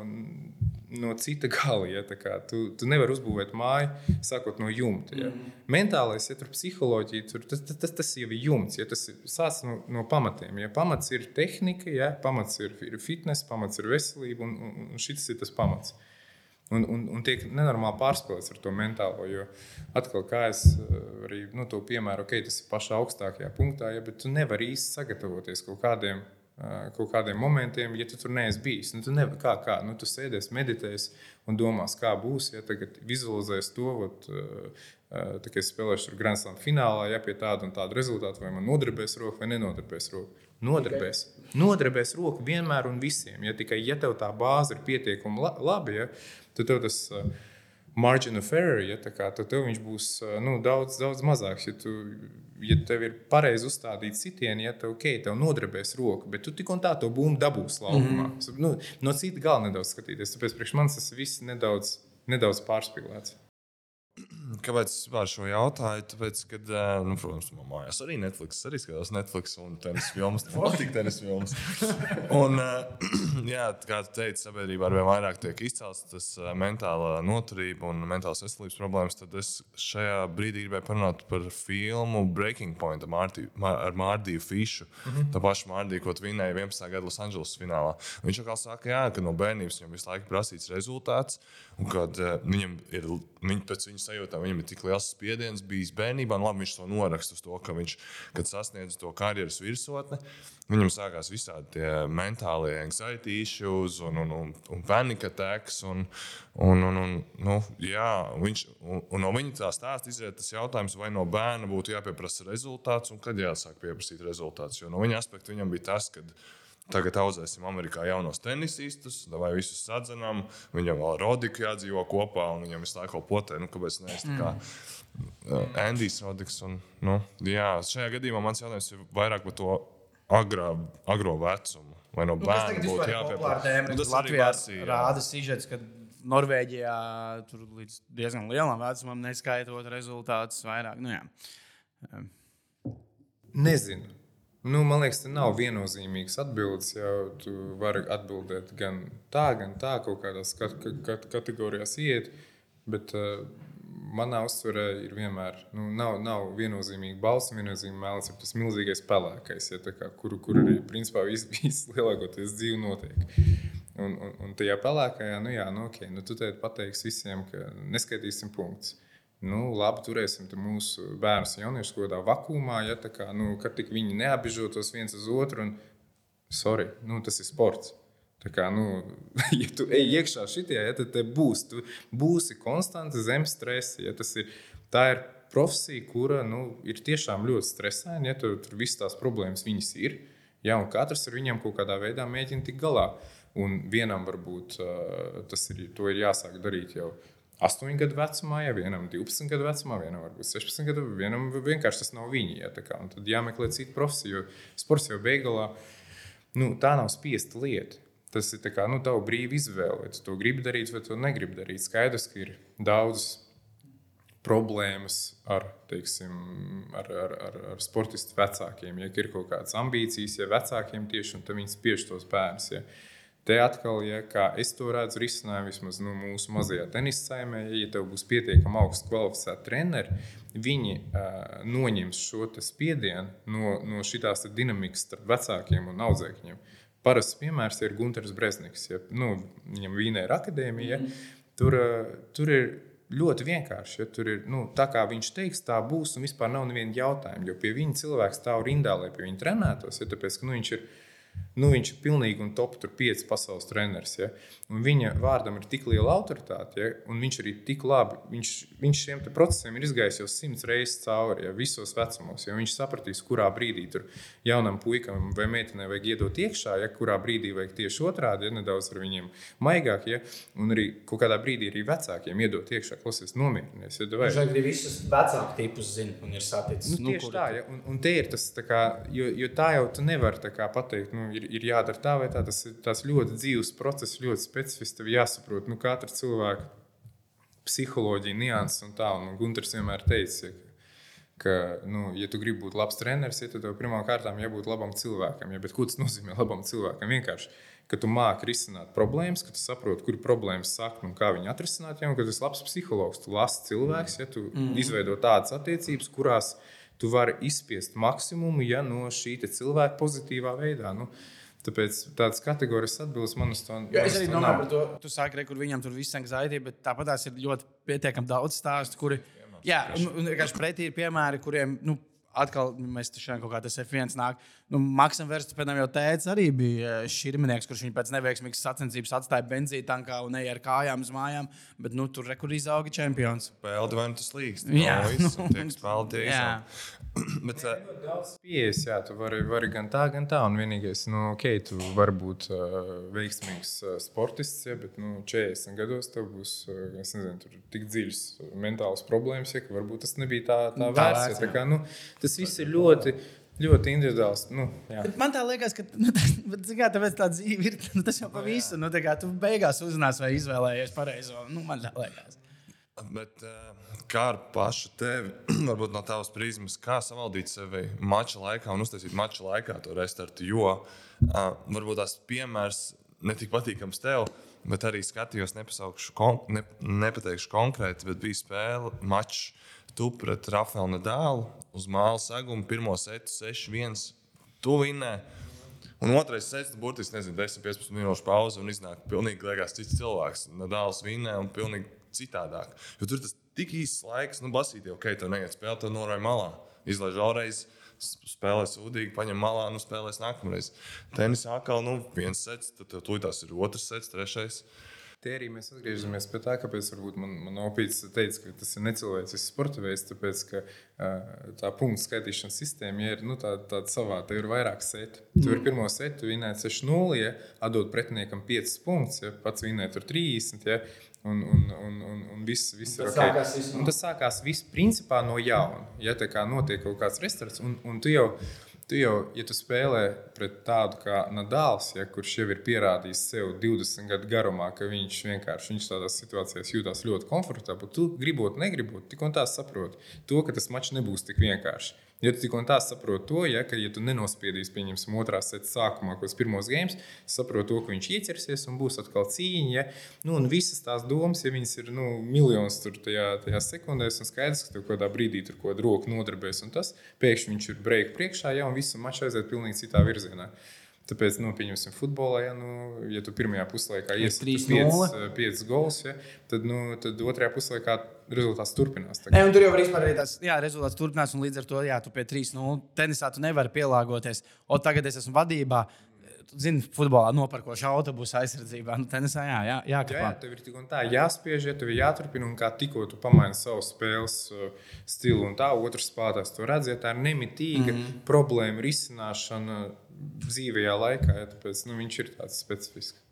no cita gala. Ja, tu, tu nevari uzbūvēt māju, sākot no jumta. Ja. Mm. Mentālais, ja tur psiholoģija, tur, tas, tas, tas, tas jau ir jumts. Ja, tas sāc no, no pamatiem. Ja. Pamats ir tehnika, ja, pamats ir, ir fitness, pamats ir veselība, un, un, šis ir tas pamats. Un, un, un tiek nenormāli pārspīlēts ar to mentālo. Jo atkal, kā es eh, arī nu, to piemēru, ok, tas ir pašā augstākajā punktā, ja, bet tu nevari īsti sagatavoties kaut kādiem, eh, kaut kādiem momentiem, ja tu tur neesi bijis. Nu, tu nevari, kā, kā, nu, tu sēdēsi, meditēsi un domās, kā būs. Ja tagad vizualizēs to, ot, eh, tā kā es spēlēšu Grand Slam finālā, ja pie tāda un tāda rezultāta, vai man nodarbēs roka vai nenodarbēs roka. Nodarbēs. Nodarbēs roku vienmēr un visiem. Ja tikai ja tev tā bāze ir pietiekami labi, ja, tad tev tas uh, margin of error, ja, kā, tad tev viņš būs uh, nu, daudz, daudz mazāks. Ja, tu, ja tev ir pareizi uzstādīts sitieni, ja tev, okay, tev nodarbēs roka, bet tu tik un tā to būmu dabūs laukumā. Mm -hmm. nu, no cita gala nedaudz skatīties. Tāpēc priekš manis tas viss nedaudz, nedaudz pārspīlēts. Kāpēc es vispār šo jautāju? Tāpēc, kad, nu, protams, manā mājās arī Netflix, arī skatās Netflix un tenis filmas, patīk tenis filmas. Un, jā, kā tu teici, sabiedrībā ar vien vairāk tiek izcelts tas mentālā noturība un mentālās veselības problēmas. Tad es šajā brīdī gribēju parunāt par filmu Breaking Point ar Mārtiju, ar Mārdiju Fišu. Mm -hmm. Tā paša Mārdija, ko vinēja 11. gada Losandželosas finālā. Viņš kā saka, jā, ka no bērnības viņam visu laiku prasīts rezultāts. Un kad viņam ir, viņ, pēc viņa sajūtām, viņam ir tik liels spiediens bijis bērnībā, un labi, viņš to noraksta uz to, ka viņš, kad sasniedz to karjeras virsotni, viņam sākās visādi mentālie anxiety issues un, un, un, un panic attacks. Un, un, un, un, nu, jā, viņš, un, un no viņa tā stāsta izriet tas jautājums, vai no bērna būtu jāpieprasa rezultāts un kad jāsāk pieprasīt rezultāts. Jo no viņa aspekta viņam bija tas, ka Tagad audzēsim Amerikā jaunos tenisistus, vai visus sadzenam. Viņam vēl Rodiku jādzīvo kopā, un viņam visu laiku potē. Nu, kāpēc ne? Es tā kā mm. Andijs Rodiks. Un, nu, jā, šajā gadījumā mans jautājums ir vairāk par to agrā, agro vecumu. Vai no Nu, bērna būtu jāpieprasa? Nu, tas Latvijā rāda sižets, ka Norvēģijā tur līdz diezgan lielam vecumam neskaitot rezultātus vairāk. Nu, jā. Nezinu. Nu, man liekas, tas nav viennozīmīgs atbildes. Jau tu vari atbildēt gan tā, gan tā, kaut kādās kat kat kategorijās iet. Bet uh, manā uztverē ir vienmēr, nu, nav, nav viennozīmīgi balss, viennozīmīgi mēls, ir tas milzīgais pelēkais, ja, kā, kur, kur arī principā vis lielākoties dzīve notiek. Un, un, un tajā pelēkajā, nu, jā, nu, okay, nu, tu pateiksi visiem, ka neskaitīsim punktus nu, labi, turēsim mūsu bērnus un jauniešus kaut kādā vakumā, ja tā kā, nu, kad tik viņi neapbežotos viens uz otru. Un, sorry, nu, tas ir sports. Tā kā, nu, ja tu ej iekšā šajā, ja, tad būs, tu būsi konstanti zem stresa. Ja, ir, tā ir profesija, kura nu, ir tiešām ļoti stresaina. Ja, tur, tur visas tās problēmas viņas ir. Ja, un katrs ar viņiem kaut kādā veidā mēģina tikt galā. Un vienam varbūt uh, tas ir, ir jāsāk darīt jau 8 gadu vecumā, ja vienam 12 gadu vecumā, vienam varbūt 16 gadu, vienam vienkārši tas nav viņi. Ja, kā, tad jāmeklē cita profesija, jo sports jau beigās nu, tā nav spiesta lieta. Tas ir kā, nu, tava brīva izvēle, vai tu to gribi darīt, vai tu negribi darīt. Skaidrs, ka ir daudz problēmas ar, teiksim, ar, ar, ar, ar sportistu vecākiem. Ja ir kaut kādas ambīcijas, ja vecākiem tieši un viņi spiež tos bērnus. Ja. Te atkal, ja, kā es to redzu, risinājumu vismaz nu, mūsu mazajā tenisa saimē, ja tev būs pietiekami augsts kvalificēti treneri, viņi uh, noņems šo spiedienu no, no šīs dinamikas starp vecākiem un audzēkņiem. Parasts piemērs ir Gunārs Brezniks. Ja, nu, viņam Vīnē ir akadēmija. Ja, tur, uh, tur ir ļoti vienkārši. Ja, tur ir nu, tā, kā viņš teiks, tā būs, un vispār nav neviena jautājuma. Jo pie viņa cilvēks stāv rindā, lai pie viņa trenētos. Ja, tāpēc, ka, nu, viņš ir Nu, viņš ir pilnīgi un top 5 pasaules treneris. Ja? Un viņa vārdam ir tik liela autoritāte, ja? un viņš arī tik labi, viņš, viņš šiem procesiem ir izgājis jau simts reizes cauri, ja? visos vecumos. Ja? Viņš sapratīs, kurā brīdī tur jaunam puikam vai meitenei vajag iedot iekšā, ja? kurā brīdī vajag tieši otrādi, ja? nedaudz ar viņiem maigāk, ja? un arī kaut kādā brīdī arī vecākiem iedot iekšā, klausies, nomierinies. Ja? Viņš arī visus vecāku tipus zina un ir saticis. Nu, tieši nu, tā, ja? un, un te ir tas, kā, jo, jo tā jau tu nevari pateikt. Nu, ir, ir jādara tā vai tā. Tas ir tas ļoti dzīves process, ļoti specifisks. Tev jāsaprot, nu, katra cilvēka psiholoģija, nianses un tā. Un Gunārs vienmēr teica, ka, nu, ja tu gribi būt labs treneris, ja, tad tev pirmām kārtām jābūt labam cilvēkam. Ja, bet ko tas nozīmē labam cilvēkam? Vienkārši, ka tu māki risināt problēmas, ka tu saproti, kur problēmas sakne un kā viņu atrisināt. Ja, un ka tu esi labs psihologs, tu lasi cilvēks, ja tu mm. izveido tādas attiecības, kurās tu vari izspiest maksimumu ja, no šī cilvēka pozitīvā veidā. Nu, Tāpēc tādas kategorijas atbildes man uz to nav. Es arī domāju par to, tu sāki, re, kur viņam tur viss anxiety, bet tāpat tās ir ļoti pietiekami daudz stāstu, kuri, jā, un, un vienkārši pretī ir piemēri, kuriem, nu, atkal mēs šodien kaut kā tas F1 nāk. Nu, Maksam Verstapēnam jau teica, arī bija eh, šķirminieks, kurš viņu pēc neveiksmīgas sacensības atstāja benzītankā un eja ar kājām uz mājām. Bet nu, tur rekur izauga čempions. Peldi vai nu tas līgst? Jā, no, nu, tiek spēlēti. Jā. Bet, uh, daudz pieejas, jā, tu vari, vari gan tā, gan tā. Un vienīgais, nu, ok, tu vari būt uh, veiksmīgs uh, sportists, ja, bet nu, 40 gados tev būs uh, nezinu, tik dziļas mentālas problēmas, ja, ka varbūt tas nebija tā, tā, tā vērts. Ja, tā kā, nu, tas viss ir ļoti. Ļoti individuāls. Nu, man tā liekas, ka nu, tas, kā, tā dzīve ir. Nu, tas jau pa visu. Nu, kā, tu beigās uzzināsi, vai izvēlējies pareizo. Nu, man tā liekas. Bet uh, kā ar pašu tevi, varbūt no tavas prizmas, kā savaldīt sevi mača laikā un uztaisīt mača laikā to restartu? Jo uh, varbūt tās piemērs netik patīkams tev, bet arī skatījos, kon, ne, nepateikšu konkrēti, bet bija spēle mačs tu pret Rafaelu Nadālu uz māla seguma, pirmo setu 6-1. Tu vinnēji. Un otrais sets, burtiski, nezinu, 10-15 minūšu pauze, un iznāk pilnīgi liekas cits cilvēks. Nadāls vinnē un pilnīgi citādāk. Jo tur tas tik īsts laiks, nu, basīt, ok, tev neiet spēlēt, tev norai malā. Izlaiž vēlreiz, spēlē sūdīgi, paņem malā, nu spēlēs nākamreiz. Tenisā atkal, nu, viens sets, tad tev tūlīt ir otrs sets, trešais. Te arī mēs atgriežamies pie tā, kāpēc man, man opīts teica, ka tas ir necilvēcisks sporta veids, tāpēc, ka tā punktu skaitīšanas sistēma ja ir nu, tāda, tāda savā, te ir vairāk seti. Tu mm. ir pirmo setu vinēt 6-0, ja atdot pretiniekam 5 punktus, ja pats vinēt tur 30, ja, un, un, un, un, un viss, viss ir ok. Un tas sākās viss principā no jauna. Ja tā kā notiek kaut kāds restorāns, un, un tu jau Tu jau, ja tu spēlē pret tādu kā Nadals, ja, kurš jau ir pierādījis sev 20 gadu garumā, ka viņš vienkārši viņš tādās situācijās jūtas ļoti komfortabli, tu gribot, negribot, tik un tā saproti to, ka tas mačs nebūs tik vienkāršs. Ja tu tik un tā saproti to, ja, ka, ja tu nenospiedīsi, pieņemsim, otrā seta sākumā, kaut kāds pirmos games, saproti to, ka viņš ieķersies un būs atkal cīņa. Ja, nu, un visas tās domas, ja viņas ir nu, miljonus tur tajā, tajā sekundēs, un skaidrs, ka tev kādā brīdī tur kaut kāda roka nodarbēs, un tas pēkšņi viņš ir breika priekšā, ja, un visu maču aiziet pilnīgi citā virzienā. Tāpēc, nu, pieņemsim, futbolā, ja, nu, ja tu pirmajā puslaikā iesprūdi 5 gols, ja, tad, nu, tad otrajā puslaikā rezultāts turpinās. Ne, tur jau var arī tas jā, rezultāts turpinās, un līdz ar to, jā, tu pie 3-0 tenisā tu nevari pielāgoties. O tagad es esmu vadībā. Zini, futbolā nopirkošu autobusu aizsardzībā. Nu, tenisā jā, jā, jā, jā, jā, tev ir tik un tā jāspiež, ja tev ir jāturpina. Un kā tikko tu pamaini savu spēles uh, stilu, un tā otrs spēlētājs to redz, ja tā ir nemitīga mm -hmm. problēma risināšana dzīvajā laikā. Ja, tāpēc nu, viņš ir tāds specifisks.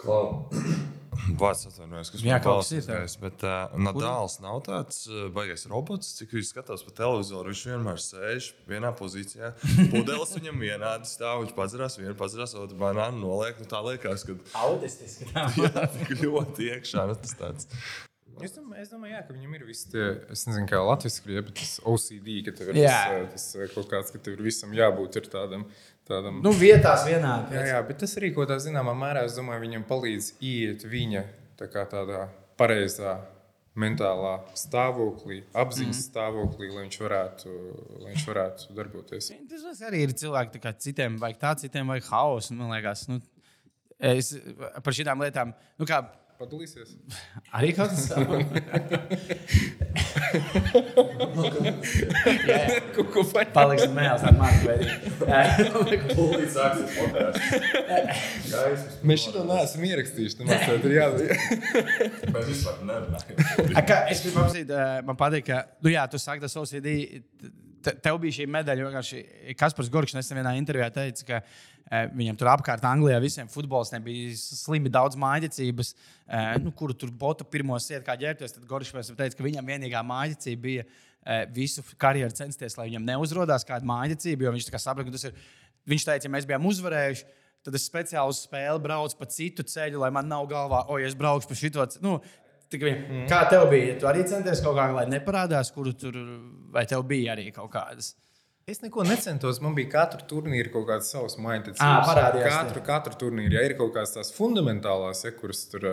Klau. Vārds atvainojas, kas manā skatījumā ir. Bet uh, Nadāls nav tāds uh, baigais robots, cik viņš skatās pa televizoru. Viņš vienmēr sēž vienā pozīcijā. Pudeles viņam vienādi stāv. Viņš padzerās, vienu padzerās, otru banānu noliek. Nu, tā liekas, ka. Autistiski. jā, ļoti iekšā. Nu, tas tāds. Es domāju, es domāju jā, ka viņam ir viss, tie, es nezinu, kā latviešu krievi, bet tas OCD, ka tev ir tas, tas kaut kāds, ka tev ir visam jābūt tādam tādam. Nu, vietās vienādi. Jā, jā, bet tas arī kaut kādā zināmā mērā, es domāju, viņam palīdz iet viņa tā tādā pareizā mentālā stāvoklī, apziņas mm. stāvoklī, lai viņš varētu, lai viņš varētu darboties. Tas arī ir cilvēki, kā citiem vajag tā, citiem vajag haosu. Man liekas, nu, es par šīm lietām, nu, kā Padalīsies. Arī kaut kas tāds. Ko paņemt. Paliksim mēls ar mani. Mēs šo neesam ierakstījuši. Ir jādara. Mēs vispār nerunājam. Es gribu apsīt, man patīk, ka, nu jā, tu saki, tas OCD te, tev bija šī medaļa. Vienkārši Kaspars Gorgs nesen vienā intervijā teica, ka viņam tur apkārt Anglijā visiem futbolistiem bija slimi daudz mājticības, e, nu, kuru tur botu pirmo sietu kā ģērbties. Tad Gorgs teica, ka viņam vienīgā mājticība bija e, visu karjeru censties, lai viņam neuzrādās kāda mājticība, jo viņš saprata, ka tas ir. Viņš teica, ja mēs bijām uzvarējuši, tad es speciāli uz spēli braucu pa citu ceļu, lai man nav galvā, o, ja es braukšu pa šito. Nu, Mm. Kā tev bija? Tu arī centies kaut kā, lai neparādās, kur tur, vai tev bija arī kaut kādas? Es neko necentos. Man bija katra turnīra kaut kāds savs mindset. Katru, katru turnīru, ja ir kaut kādas tās fundamentālās, ja, kuras tur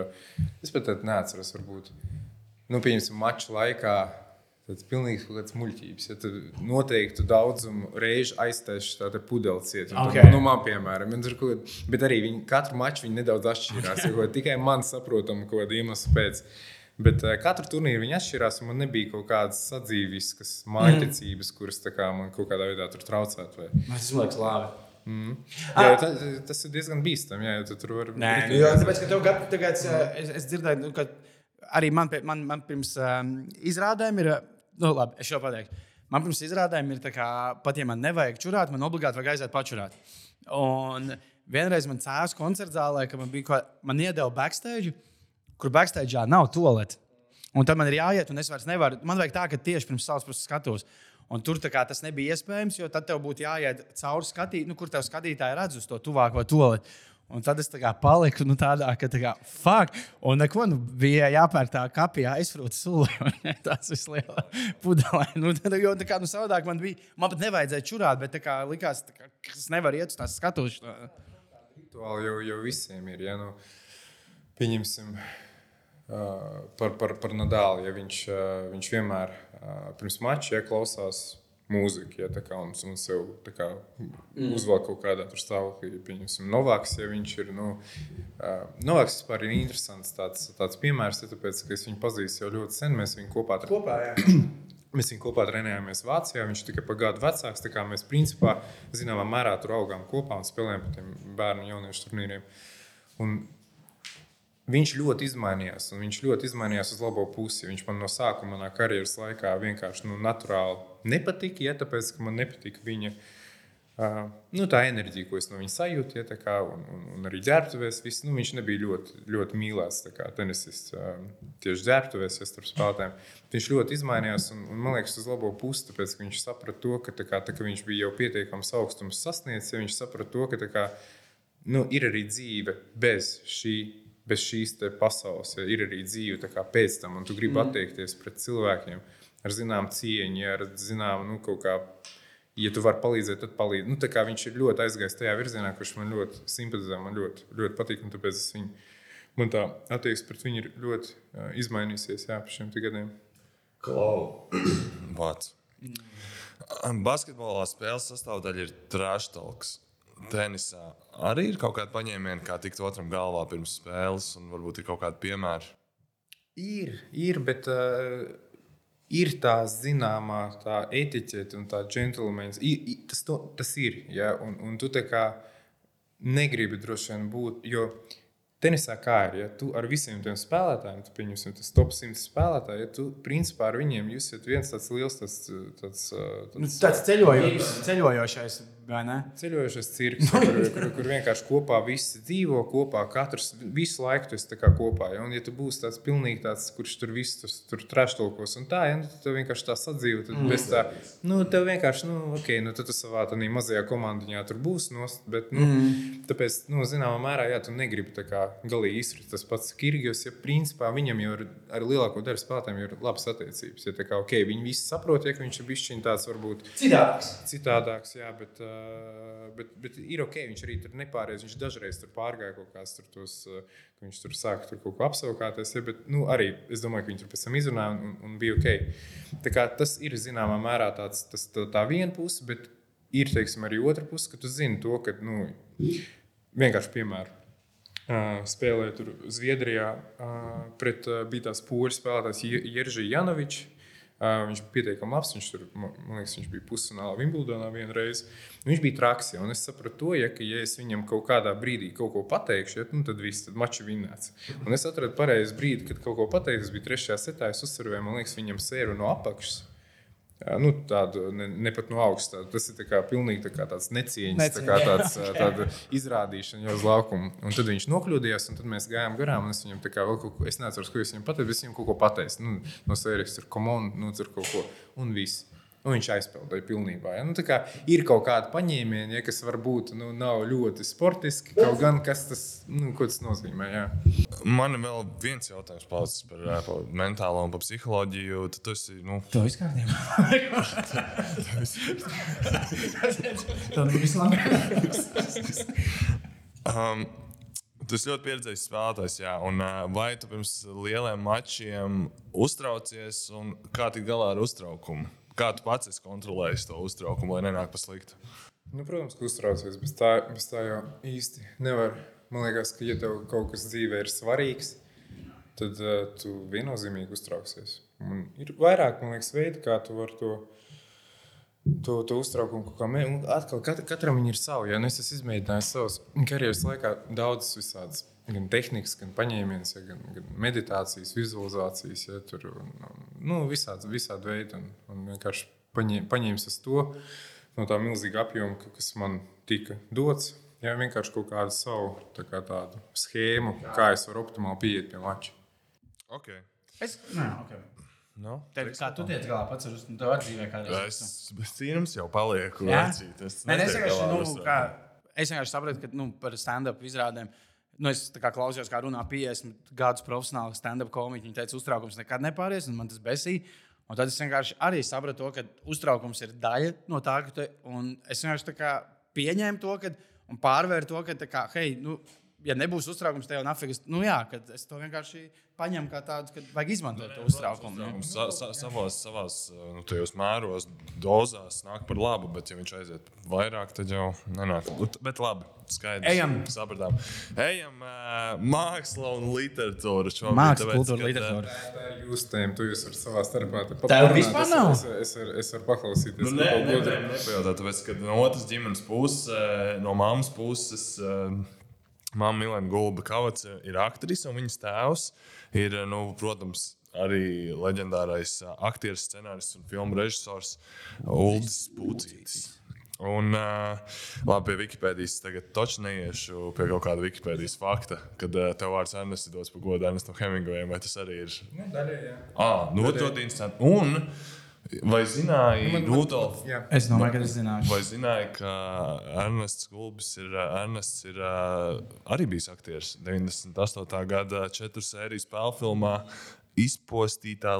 es pat neatceros, varbūt. Nu, pieņemsim, maču laikā. Tas ir pilnīgi kaut kāds muļķības. Ja tu noteikti daudzumu reižu aiztaisīsi tādu pudeli cietu. Okay. Nu, man, piemēram, kaut, bet arī viņi, katru maču viņi nedaudz atšķirās. ja, tikai man saprotam, ko iemeslu pēc. Bet uh, katru turnīru viņi atšķirās. Man nebija kaut kādas sadzīviskas mājticības, mm. kuras kā, man kaut kādā veidā traucētu. Vai... Tas liekas labi. Mm. Jā, ah. tas, tas ir diezgan bīstami. Jā, tu tur var būt. Gadu, tagad, es, es dzirdēju, nu, ka arī man, man, man pirms um, izrādēm ir nu, labi, es jau pateikšu. Man pirms izrādēm ir tā, ka pat ja man nevajag čurāt, man obligāti vajag aiziet pačurāt. Un vienreiz man cēlās koncerta zālē, ka man bija ko, man iedeva backstage, kur backstage nav toalete. Un tad man ir jāiet, un es vairs nevaru. Man vajag tā, ka tieši pirms savas puses skatos. Un tur kā, tas nebija iespējams, jo tad tev būtu jāiet cauri skatīt, nu, kur tev skatītāji redz uz to tuvāko toaleti. Un tad es tā kā paliku nu, tādā, ka tā kā fuck. Un neko nu, bija jāpērk tā kapijā aizfrūta sula. Tas viss lielā pudelē. Nu, tad, jo tā kā nu, savādāk man bija, man pat nevajadzēja čurāt, bet tā kā likās, tā kā, ka es nevaru iet uz tās skatuves. Rituāli jau, jau visiem ir. Ja, nu, pieņemsim par, par, par Nadālu. Ja viņš, viņš vienmēr pirms mača ja, klausās mūziku, ja tā kā un, un sev kā, mm. uzvelk kaut kādā stāvoklī. Pieņemsim, Novaks, ja viņš ir. Nu, uh, Novaks vispār ir interesants tāds, tāds piemērs, ja, tāpēc, ka es viņu pazīstu jau ļoti sen. Mēs viņu kopā, kopā Mēs viņu kopā trenējāmies Vācijā. Viņš tikai pa gadu vecāks. Mēs, principā, zināmā mērā tur augām kopā un spēlējām par tiem bērnu un jauniešu turnīriem. Un viņš ļoti izmainījās. Viņš ļoti izmainījās uz labo pusi. Viņš man no sākuma, manā karjeras laikā, vienkārši nu, naturāli nepatika. Ja, tāpēc, ka man nepatika viņa uh, nu, tā enerģija, ko es no viņa sajūtu. Ja, kā, un, un, un arī ģērbtuvēs. Viss, nu, viņš nebija ļoti, ļoti mīlēts tenisists uh, tieši ģērbtuvēs, ja starp spēlētājiem. Viņš ļoti izmainījās un, un man liekas, uz labo pusi. Tāpēc viņš saprata to, ka, kā, tā, ka viņš bija jau pietiekams augstums sasniedzis. Ja viņš saprata to, ka kā, nu, ir arī dzīve bez šī bez šīs pasaules ja, ir arī dzīve pēc tam, un tu gribi mm. attiekties pret cilvēkiem ar zināmu cieņu, ar zināmu nu, kaut kā. Ja tu vari palīdzēt, tad palīdzi. Nu, viņš ir ļoti aizgājis tajā virzienā, kurš man ļoti simpatizē, man ļoti, ļoti patīk. Tāpēc es viņu, man tā attieksme pret viņu ir ļoti uh, izmainījusies jā, pa šiem gadiem. Klau! Vārds. Basketbolā spēles sastāvdaļa ir trāštalks. Tenisā arī ir kaut kāda paņēmiena, kā tikt otram galvā pirms spēles, un varbūt ir kaut kādi piemēri. Ir, ir, bet uh, ir tā zināmā tā etiķete un tā džentlmenis. Tas, to, tas ir. Ja? Un, un tu tā kā negribi droši vien būt. Jo tenisā kā ir, ja tu ar visiem tiem spēlētājiem, tu pieņemsim, tas top 100 spēlētāji, ja tu principā ar viņiem jūs esat viens tāds liels tāds, tāds, tāds, nu, tāds ceļojošais. ceļojošais Ceļojošais cirks, kur, kur, kur vienkārši kopā visi dzīvo, kopā katrs visu laiku tas kopā. Ja? Un, ja tu būsi tāds pilnīgi tāds, kurš tur viss tur, tur trešdaļos un tā, ja? nu, tad vienkārši tā sadzīvo. Tad mm. bez tā, nu, tev vienkārši, nu, ok, nu, tu savā tādā mazajā komandiņā tur būsi nost, bet, nu, mm. tāpēc, nu, zināmā mērā, jā, tu negribi tā kā galīgi izsprāst tas pats Kirgijos, ja principā viņam jau ir ar lielāko daļu spēlētājiem ir labas attiecības. Ja, kā, okay, viņi visi saprot, ja viņš ir bijis tāds varbūt citādāks. citādāks jā, bet, uh, bet, bet ir ok, viņš arī tur nepārējais. Viņš dažreiz tur pārgāja kaut kādas tur tos, ka viņš tur sāka tur kaut ko apsaukāties. Ja, bet nu, arī es domāju, ka viņš tur pēc tam izrunāja un, un bija ok. Tā kā, tas ir zināmā mērā tāds, tas, tā, tā viena puse, bet ir teiksim, arī otra puse, ka tu zini to, ka nu, vienkārši piemēram. Uh, spēlēja tur Zviedrijā uh, pret uh, bija tās poļu spēlētājs Jeržī Janovičs. Viņš bija pietiekami labs. Viņš tur, man liekas, viņš bija pusfinālā Wimbledonā vienreiz. Viņš bija traks. Un es sapratu, to, ja, ka, ja es viņam kaut kādā brīdī kaut ko pateikšu, ja, nu, tad viss ir mačs vinnēts. Un es atradu pareizi brīdi, kad kaut ko pateicu. Tas bija trešajā setā. Es uzsveru, man liekas, viņam sēru no apakšas. Nu, tādu ne, ne pat no augsta. Tas ir tā kā, pilnīgi tā kā tāds necieņas, Necieņ. tā kā tāds, tāda izrādīšana jau uz laukuma. Un tad viņš nokļūdījās, un tad mēs gājām garām. Es viņam tā kā vēl kaut ko, es neatceros, ko es viņam pateicu, es viņam kaut ko pateicu. Nu, no sērijas tur komunu, nu, tur kaut ko, un viss. Nu, viņš aizpildīja pilnībā. Ja? Nu, ir kaut kāda paņēmiena, ja, kas varbūt nu, nav ļoti sportiski. Kaut gan kas tas, nu, tas nozīmē. Ja? Man ir vēl viens jautājums palicis par, par mentālo un par psiholoģiju. Tad tu esi. Nu... To izkārtībā. Tas ir vislabāk. um, Tas ļoti pieredzējis spēlētājs, jā. Un, vai tu pirms lieliem mačiem uztraucies un kā tik galā ar uztraukumu? Kā tu pats esi kontrolējis to uztraukumu, lai nenāk pa sliktu? Nu, protams, ka uztraucies. Bez tā, bez tā jau īsti nevar. Man liekas, ka, ja tev kaut kas dzīvē ir svarīgs, tad uh, tu viennozīmīgi uztrauksies. Un ir vairāk, man liekas, veidi, kā tu vari to, to, to uztraukumu kaut kā mēģināt. Atkal, kat, katram ir savi. Ja? Es esmu izmēģinājis savas karjeras laikā daudzas visādas gan tehnikas, gan paņēmienas, ja, gan, gan meditācijas, vizualizācijas, ja, tur nu, visādi, visādi veidi. Un, un vienkārši paņēm, paņēmis es to no tā milzīga apjoma, kas man tika dots. Jā, vienkārši kaut kādu savu kā tādu schēmu, kā es varu optimāli pieiet pie mača. Okay. Es, nē, okay. No, Tev, kā tu tiec galā pats ar to atzīmē? Es bez cīnums jau palieku. Jā, es, nē, es vienkārši, nu, kā, es vienkārši sapratu, ka nu, par stand-up izrādēm. Nu, es kā klausījos, kā runā 50 gadus profesionāli stand-up komiķi. Viņa teica, uztraukums nekad nepāries, un man tas besīja. Un tad es vienkārši arī sapratu, to, ka uztraukums ir daļa no tā, ka tu, es vienkārši pieņēmu to, ka, un pārvēru to, ka, kā, hei, nu, ja nebūs uztraukums, tad jau nafigas, nu jā, kad es to vienkārši paņemu kā tādu, ka vajag izmantot to uztraukumu. nu. Sa, sa, savās, savās nu, mēros, dozās nāk par labu, bet, ja viņš aiziet vairāk, tad jau nenāk. Ut- Bet labi, skaidrs. Ejam. Sapratām. Ejam, uh, māksla un literatūra. Māksla, kultūra, literatūra. Tā ir jūsu tēma, tu jūs varat savā starpā te Tev parunāt. vispār Es- nav? Es, es, es, es varu paklausīties. Nu, nē, nē, nē, tur- nepajautāt, tāpēc, ka no otras ģimenes puses, no mammas puses, mamma Milena Gulba Kavats ir aktrise, un viņas tēvs ir, eh, nu, protams, arī leģendārais eh, aktieris, scenārists un filmu režisors Ulris Pucītis. Un, uh, labi, pie Wikipēdijas tagad toču neiešu pie kaut kāda Wikipēdijas fakta, kad uh, tev vārds Ernests ir dots par godu Ernestam Hemingvejam, vai tas arī ir? Nu, daļai, jā. Ah, nu, interesanti. Un, vai zināji, Man- man- Rudolf, jā. Es domāju, ka es zināšu. Vai zināji, ka Ernests Gulbis ir, Ernests ir uh, arī bijis aktieris 98. gada četru sēriju spēļu filmā Izpostītā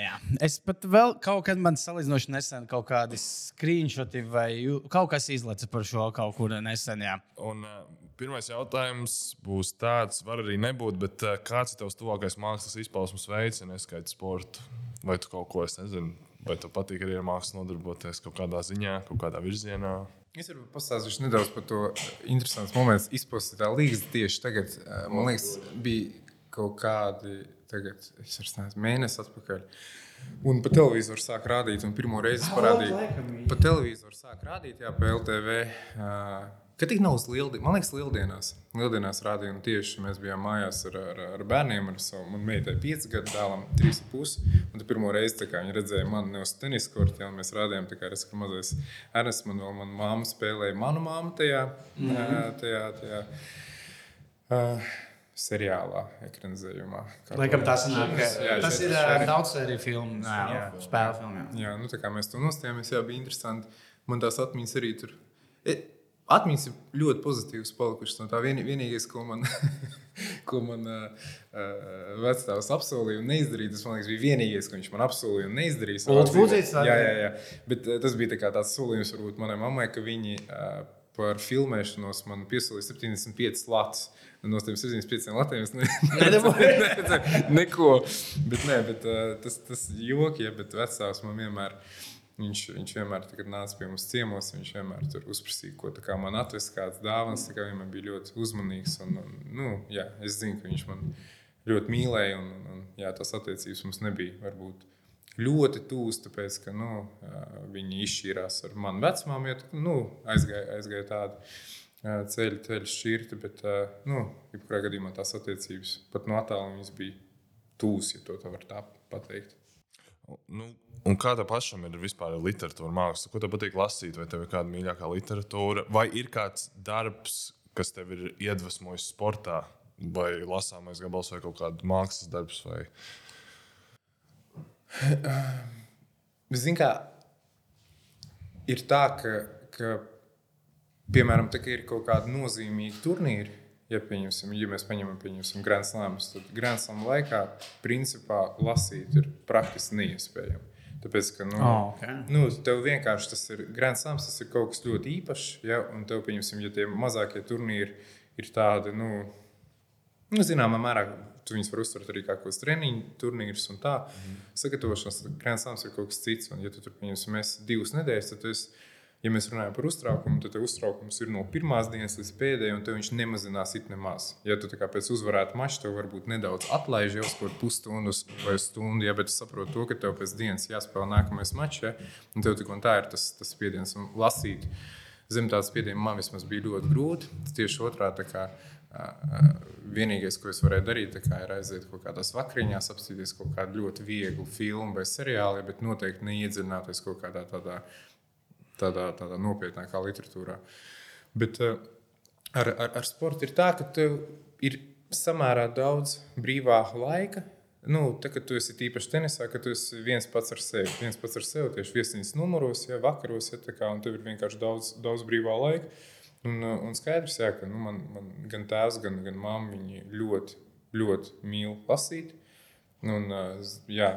jā. Es pat vēl kaut kad man salīdzinoši nesen kaut kādi screenshoti vai kaut kas izlaica par šo kaut kur nesen. Jā. Un, uh, pirmais jautājums būs tāds, var arī nebūt, bet uh, kāds ir tavs tuvākais mākslas izpausmes veids, ja neskaidrs sportu? Vai tu kaut ko, es nezinu, vai tev patīk arī ar mākslu nodarboties kaut kādā ziņā, kaut kādā virzienā? Es varu pastāstīt nedaudz par to interesantu momentu. Izpostīt tā līnija tieši tagad, eh, man liekas, bija kaut kādi tagad, es vairs nezinu, mēnesi atpakaļ. Un pa televizoru sāk rādīt, un pirmo reizi es parādīju. Pa televizoru sāk rādīt, jā, pa LTV. Uh, Kad tik nav uz lieldienām, man liekas, lieldienās. Lieldienās rādīja, un tieši mēs bijām mājās ar, ar, ar bērniem, ar savu man meitai, 5 gadu dēlam, 3,5. Un tad pirmo reizi kā viņi redzēja mani ne uz tenis korta, un mēs rādījām, kā es kā mazais Ernests, man vēl mana mamma spēlēja manu mammu tajā, mm -hmm. tajā, tajā uh, seriālā, ekranizējumā. Laikam tas, nāk, Jā, tas ir daudz sēriju filmu, spēļu filmu. jā. Jā, nu, tā kā mēs to nostājāmies, jā, bija interesanti. Man tās atmiņas arī tur. Atmiņas ir ļoti pozitīvas, palikušas no tā. Vien, vienīgais, ko man, ko man uh, vecāks apsolīja un neizdarīja, tas liekas, bija vienīgais, ko viņš man apsolīja un neizdarīja. dzīvē. Pucītis, vai Jā, jā, jā. Bet tas bija tā tāds solījums varbūt manai mammai, ka viņi uh, par filmēšanos man piesolīja 75 latus. No tiem 75 latiem es ne, neredzēju neko. Bet, nē, bet, uh, tas, tas joki, ja, bet vecāks man vienmēr. Viņš, viņš vienmēr, kad nāca pie mums ciemos, viņš vienmēr tur uzprasīja, ko man atvest, kādas dāvanas. Kā vienmēr bija ļoti uzmanīgs. Un, un, nu, jā, es zinu, ka viņš man ļoti mīlēja, un, un, un jā, tās attiecības mums nebija varbūt ļoti tūs, tāpēc ka nu, viņi izšķīrās ar manu vecmāmu. Jo, nu, aizgāja, aizgāja tādi ā, ceļi, ceļi šķirti, bet nu, jebkurā gadījumā tās attiecības pat no attāluma bija tūs, ja to tā var tā pateikt. Nu, un kā tev pašam ir vispār literatūra, māksla? Ko tev patīk lasīt, vai tev ir kāda mīļākā literatūra, vai ir kāds darbs, kas tev ir iedvesmojis sportā, vai lasāmais gabals, vai kaut kāda mākslas darbs? Vai... Ziniet, kā ir tā, ka, ka piemēram, tā, ka ir kaut kāda nozīmīga turnīra. Ja, ja mēs paņemam, pieņemsim Grand Slams, tad Grand Slam laikā principā lasīt ir praktiski neiespējami. Tāpēc, ka, nu, Oh, okay. nu, tev vienkārši tas ir Grand Slams, tas ir kaut kas ļoti īpašs. Ja, un tev, pieņemsim, ja tie mazākie turnīri ir tādi, nu, nu zināmā mērā, tu viņus var uztvert arī kā kaut kāds treniņu turnīrs un tā. Mm. Sagatavošanās Grand Slams ir kaut kas cits. Un, ja tu tur, pieņemsim, esi divas nedēļas, tad tu esi Ja mēs runājam par uztraukumu, tad uztraukums ir no pirmās dienas līdz pēdējai, un viņš nemazinās it nemaz. Ja tu pēc uzvarēta mača, tev varbūt nedaudz atlaiž jau kaut pusstundu vai stundu, ja, bet es saprotu to, ka tev pēc dienas jāspēlē nākamais mačs, ja, un tev tik un tā ir tas, tas spiediens un lasīt. Zem tādas spiediena man vismaz bija ļoti grūti. Tieši otrādi, vienīgais, ko es varēju darīt, kā ir aiziet kaut kādās vakariņās, apstīties kaut kādu ļoti vieglu filmu vai seriālu, bet noteikti neiedziļināties kaut kādā tādā tādā, tādā nopietnākā literatūrā. Bet uh, ar, ar, ar sportu ir tā, ka tev ir samērā daudz brīvā laika. Nu, tā, kad tu esi īpaši tenisā, ka tu esi viens pats ar sevi. Viens pats ar sevi tieši viesnīcas numuros, ja vakaros, ja tā kā, un tev ir vienkārši daudz, daudz brīvā laika. Un, uh, un skaidrs, jā, ka nu, man, man gan tēvs, gan, gan mamma ļoti, ļoti mīl lasīt. Un, uh, jā,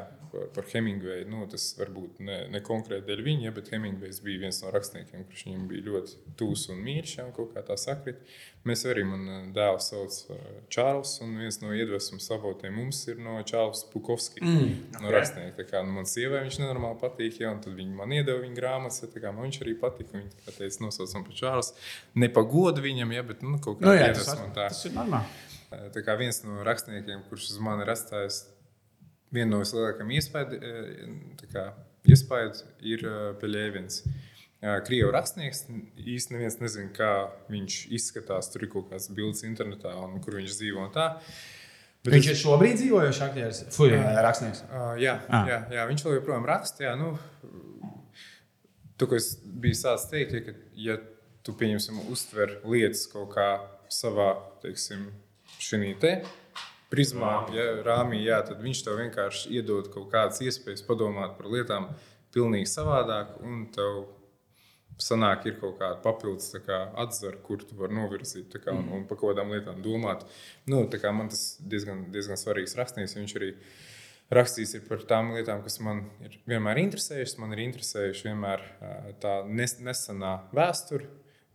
par, Hemingveju. Nu, tas varbūt ne, ne konkrēti dēļ viņa, bet Hemingvejs bija viens no rakstniekiem, kurš viņam bija ļoti tūs un mīļš. Ja, kaut kā tā sakrit. Mēs arī, man dēls sauc Čārls, un viens no iedvesmas avotiem mums ir no Čārls Pukovskis. Mm, okay. No rakstnieka. Tā kā nu, man sievai viņš nenormāli patīk, ja, un tad viņi man iedeva viņa grāmatas, ja, tā kā man viņš arī patīk. Viņa teica, nosaucam par Čārls. Ne pa godu viņam, ja, bet nu, kaut kā Nu, jā, tas, iedvesma var, un tā. tas ir normāli. Tā kā viens no rakstniekiem, kurš uz mani ir atstājis vienu no vislielākajiem iespējām, ir Peļēvins. Krievijas rakstnieks īstenībā neviens nezina, kā viņš izskatās. Tur ir kaut kāds bildes internetā, un kur viņš dzīvo. un Tā. Bet Viņš ir šobrīd dzīvojošs aktieris, Fui, rakstnieks. Uh, jā, Ah. jā, jā, viņš vēl joprojām raksta. Jā, nu, to, ko es biju sācis teikt, ja, ka, ja tu pieņemsim, uztver lietas kaut kā savā, teiksim, šī te prizmā, ja, rāmī, jā, tad viņš tev vienkārši iedod kaut kādas iespējas padomāt par lietām pilnīgi savādāk, un tev sanāk, ir kaut kāda papildus kā, atzara, kur tu vari novirzīt kā, un, un par kaut kādām lietām domāt. Nu, kā man tas diezgan, diezgan svarīgs rakstnieks. Viņš arī rakstījis ir par tām lietām, kas man ir vienmēr interesējušas. Man ir interesējuši vienmēr tā nes, nesenā vēsture.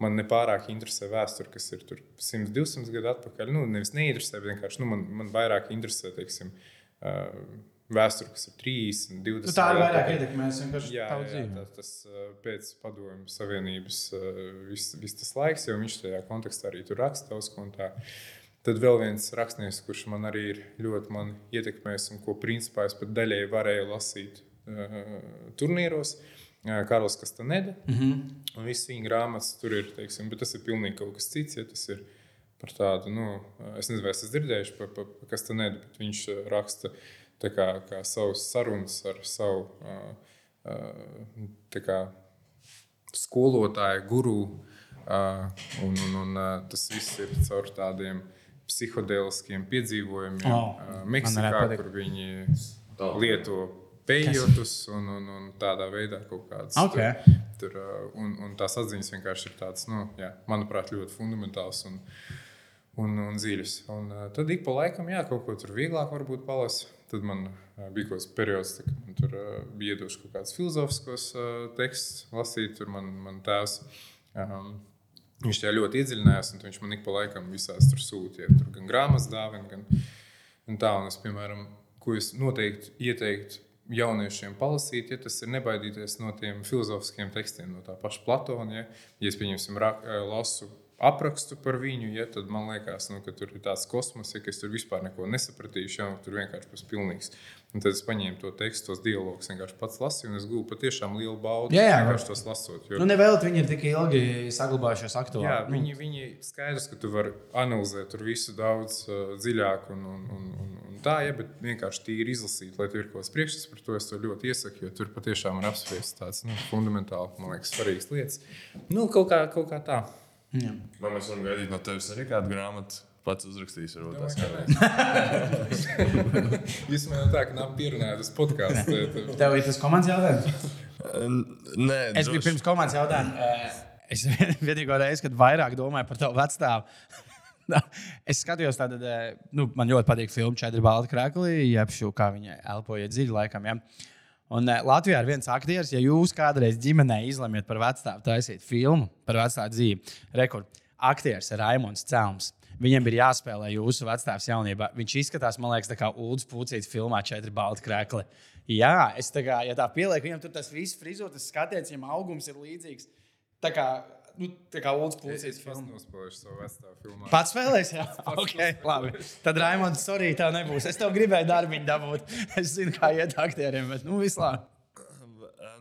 Man nepārāk interesē vēsture, kas ir 100, 200 gadu atpakaļ. Nu, nevis neinteresē, bet vienkārši nu, man, man vairāk interesē teiksim, vēsture, kas ir 30, 20 Nu, tā ir vairāk ietekmēs vienkārši Jā, tavu jā, dzīvi. tas, tas uh, pēc padomju savienības viss vis tas laiks, jo viņš tajā kontekstā arī tur raksta daudz ko. tā. Tad vēl viens rakstnieks, kurš man arī ir ļoti man ietekmējis, un ko principā es pat daļēji varēju lasīt uh, turnīros, uh, Karls Kastaneda. Mm Mhm. -hmm. Un viss viņa grāmatas tur ir, teiksim, bet tas ir pilnīgi kaut kas cits. Ja, tas ir par tādu, nu, es nezinu, vai es esmu dzirdējuši par, par, par Kastanedu, bet viņš raksta tā kā, kā savus sarunas ar savu. Tā kā skolotāja, guru. Un, un, un tas viss ir caur tādiem psihodēliskiem piedzīvojumiem. Oh, Meksikā, kur viņi lieto pejotus un, un, un tādā veidā kaut kādas Ok. tur, tur, uh, un, un tās atziņas vienkārši ir tādas, nu, jā, manuprāt, ļoti fundamentāls un, un, un dziļas. Un, uh, tad ik pa laikam, jā, kaut ko tur vieglāk varbūt palas. Tad man uh, bija kaut kāds periods, kad man tur bija iedošs kaut kāds filozofiskos uh, tekstus lasīt. Tur man, man tēvs. Um, Viņš tajā ļoti iedziļinājās, un viņš man ik pa laikam visās tur sūtīja. Tur gan grāmatas dāvana, gan un tā. Un es, piemēram, ko es noteikti ieteiktu jauniešiem palasīt, ja tas ir nebaidīties no tiem filozofiskiem tekstiem, no tā paša Platona. Ja, ja es pieņemsim, rak, lasu aprakstu par viņu, ja, tad man liekas, nu, ka tur ir tāds kosmos, ja, ka es tur vispār neko nesapratīšu, ja, tur vienkārši būs pilnīgs. Un tad es paņēmu to tekstu, tos dialogus, vienkārši pats lasīju, un es gūstu patiešām lielu baudu Jā, jā. vienkārši tos lasot. Jo, Nu, nevēl viņi ir tik ilgi saglabājušies aktuāli. Jā, Nu, viņi, viņi skaidrs, ka tu vari analizēt tur visu daudz uh, dziļāk un, un, un, un, un tā, ja, bet vienkārši tīri izlasīt, lai tur ir kaut kas priekšstats par to. Es to ļoti iesaku, jo tur patiešām ir apspriests tāds nu, fundamentāli, man liekas, svarīgs lietas. Nu, kaut kā, kaut kā tā. jā. Vai mēs varam gaidīt no tevis arī kādu grāmatu? Pats uzrakstīs, varbūt Domāju, kādā. Jūs man jau tā, ka nav pierunāts podkāsts. Tev ir tas komandas jautājums. Nē, Es biju pirms komandas jautājuma. Es vienīgo reizi, kad vairāk domāju par tavu vecstāvu. es skatījos, eh, nu, man ļoti patīk filma Četri balti krāklī, jeb šo, kā viņa elpoja dziļi laikam. Ja? Un Latvijā ir viens aktieris, ja jūs kādreiz ģimenē izlemjat par vecstāvu taisīt filmu par vecstāvu dzīvi. Rekord, aktieris Raimons Celms. Viņam ir jāspēlē jūsu vecāks jaunībā. Viņš izskatās, man liekas, kā Ulus Pucīts filmā Četri balti krākli. Jā, es tā kā, ja tā pielieku, viņam tur tas viss frizūras skatiens, viņam augums ir līdzīgs. Tā kā, nu, tā kā Ulus Es Pucīts pats filmā. nospēlēšu savu vecstāvu filmu. Pats spēlēs, jā, ok, labi. Tad Raimons, sorry, tā nebūs. Es tev gribēju darbiņu dabūt. Es zinu, kā iet aktieriem, bet nu vislabāk.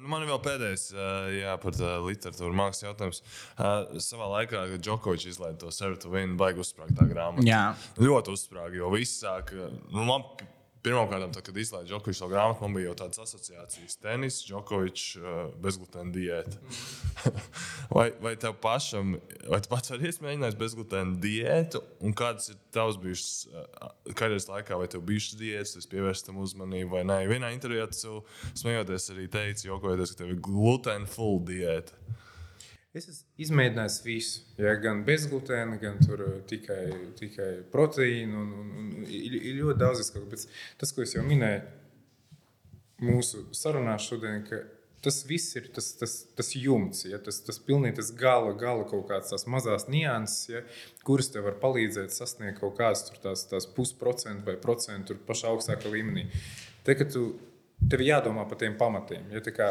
Nu, man ir vēl pēdējais, jā, par tā literatūru mākslas jautājums. Savā laikā, kad Džokovičs izlaiž to sevi, tu vien baigi uzsprāgtā grāmatu. Jā. Ļoti uzsprāga, jo viss sāk. Nu, man pirmkārt, kad izlaiž Džokovičs to grāmatu, man bija jau tādas asociācijas. Tenis, Džokovičs, ā, bezglutēna diēta. vai, vai tev pašam, vai tu pats arī esi mēģinājis bezglutēna diētu? Un kādas ir tavs bijušas, kādreiz laikā, vai tev bijušas diētas, es pievērstu tam uzmanību vai nē? Vienā intervijā tu smejoties arī teici, jokojoties, ka tev ir glutēna full diēta. Es esmu izmēģinājis visu. Ja, gan bezglutēna, gan uh, tikai, tikai proteīnu. Un, un, un, ir, ir ļoti daudz izsaka. Tas, ko es jau minēju mūsu sarunā šodien, ka tas viss ir tas, tas, tas jumts, ja, tas, tas pilnīgi tas gala, gala kaut kādas tās mazas nianses, ja, kuras tev var palīdzēt sasniegt kaut kādas tās, tās pusprocentu vai procentu pašā augstākā līmenī. Te, tev jādomā par tiem pamatiem. Ja, kā,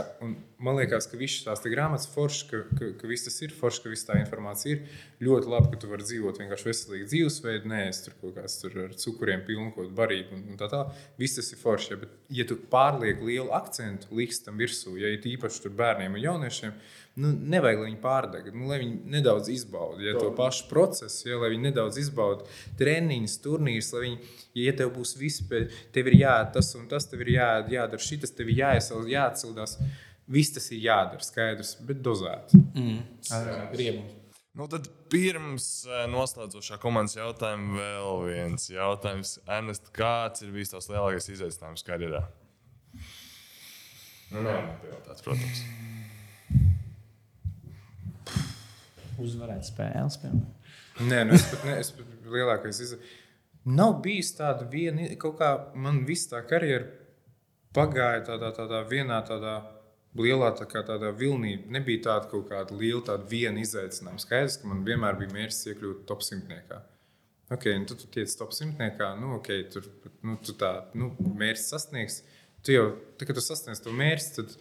man liekas, ka visas tās grāmatas foršas, ka, ka, ka viss tas ir foršs, ka viss tā informācija ir. Ļoti labi, ka tu vari dzīvot vienkārši veselīgu dzīvesveidu, neēst tur kaut kāds tur ar cukuriem pilnu kaut barību un, un tā tālāk. Viss tas ir forši. Ja, bet, ja tu pārlieku lielu akcentu liks tam virsū, ja ir īpaši tur bērniem un jauniešiem, nu, nevajag, lai viņi pārdeg, nu, lai viņi nedaudz izbauda ja, to pašu procesu, ja, lai viņi nedaudz izbauda treniņus, turnīrus, lai viņi, ja tev būs viss, tev ir jādara tas un tas, tev ir jā, jādara šis, tev ir jāiesauc, jāatcildās. Viss tas ir jādara, skaidrs, bet dozēti. Mm. Riebums. Nu, tad pirms eh, noslēdzošā komandas jautājuma vēl viens jautājums. Ernest, kāds ir bijis tavs lielākais izaicinājums karjerā? Nu, nē, nepajautāts, protams. Uzvarēt spēles. Piemēram. Nē, nu es pat ne, es pat lielākais izaicinājums. Nav bijis tāda viena, kaut kā man viss tā karjera pagāja tādā, tādā vienā tādā lielā tā kā tādā vilnī. Nebija tāda kaut kāda liela tāda viena izaicinājuma. Skaidrs, ka man vienmēr bija mērķis iekļūt top simtniekā. Ok, nu tu, tu tiec top simtniekā, nu ok, tur nu, tu tā, nu, mērķis sasniegs. Tu jau, tā, kad tu sasniedz to mērķi, tad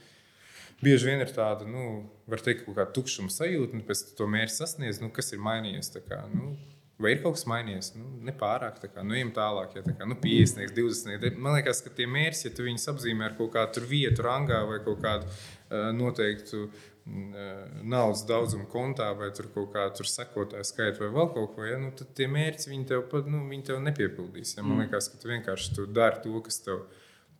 bieži vien ir tāda, nu, var teikt, kaut kāda tukšuma sajūta, un pēc tam to mērķi sasniedz, nu, kas ir mainījies. Kā, nu, Vai ir kaut kas mainījies? Nu, nepārāk, tā kā nu, ejam tālāk, ja tā kā nu, 50, 20. Man liekas, ka tie mērķi, ja tu viņus apzīmē ar kaut kādu vietu, rangā vai kaut kādu uh, noteiktu uh, naudas daudzumu kontā, vai tur kaut kādu sekotāju skaitu, vai vēl kaut ko, ja, nu, tad tie mērķi viņi tev, nu, viņi tev nepiepildīs. Ja? Man mm. liekas, ka tu vienkārši tu dari to, kas tev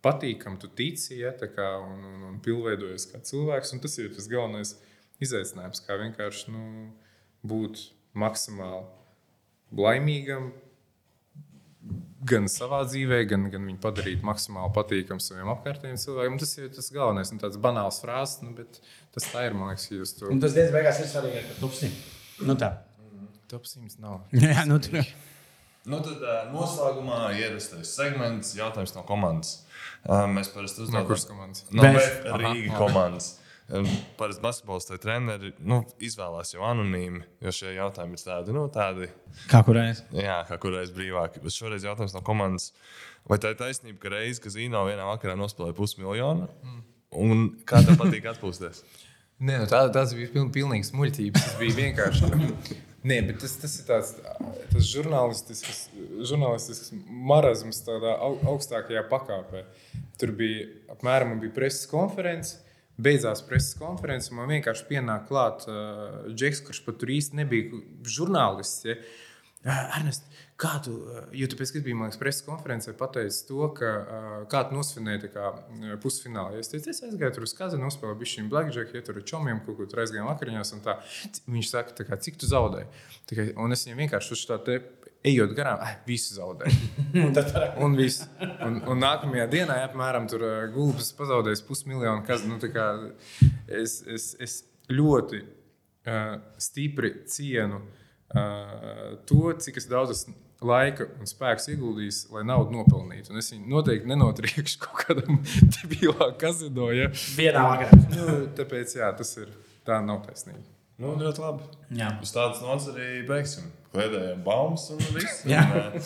patīkam, tu tici, ja, kā, un, un, un pilnveidojies kā cilvēks. Tas ir tas galvenais izaicinājums, kā vienkārši nu, būt maksimāli laimīgam. Gan savā dzīvē, gan, gan viņu padarīt maksimāli patīkamu saviem apkārtējiem cilvēkiem. Tas ir tas galvenais. Nu, tāds banāls frāzes, nu, bet tas tā ir. Man liekas, jūs to. Un tas dienas beigās ir svarīgi ar tupsīm. Nu tā. Top 100 nav. Jā, nu tur. Nu, tad noslēgumā ierastais segments, jautājums no komandas. Mēs parasti uzdodam no kuras komandas? No Rīgas komandas. Parasti basketbols treneri nu, izvēlās jau anonīmi, jo šie jautājumi ir tādi, nu, tādi. Kā kurais? Jā, kā kurais brīvāk. Bet šoreiz jautājums no komandas. Vai tā ir taisnība, ka reizes, kad Zīno vienā vakarā nospēlēja pusmiljonu, un kā tev patīk atpūsties? Nē, nu tā, tas bija piln, pilnīgs muļķības. Tas bija vienkārši. Nē, bet tas, tas ir tāds tas žurnālistisks, žurnālistisks marazms tādā augstākajā pakāpē. Tur bija apmēram bija preses konference. Beidzās preses konferences, un man vienkārši pienāk klāt uh, Džeks, kurš pat tur īsti nebija žurnālists. Ja. Ernest, kā tu, jo tu pēc tam biji liekas, preses konferencē pateicis to, ka kā tu nosvinēji kā, pusfinālā. Ja es teicu, es aizgāju tur uz kazanu, nospēlēju bišķiņu blackjack, ja tur ar čomiem kaut ko tur aizgājām vakariņās un tā. Viņš saka, kā, cik tu zaudēji? Tikai, un es viņam vienkārši uz tā te ejot garām, ah, visu zaudēju. un, un, visu. un, un nākamajā dienā, apmēram, tur gulbis pazaudējis pusmiljonu. Kas, nu, kā, es, es, es ļoti uh, stipri cienu uh, to, cik daudz laika un spēks ieguldījis, lai naudu nopelnītu. Un es viņu noteikti nenotriekšu kaut kādam debilā kazino. Ja? Vienā vakarā. Nu, tāpēc jā, tas ir tā nav taisnība. Nu, ļoti labi. Jā. Uz tādas nots arī beigsim. Kliedējam baumas un viss. Jā. Un,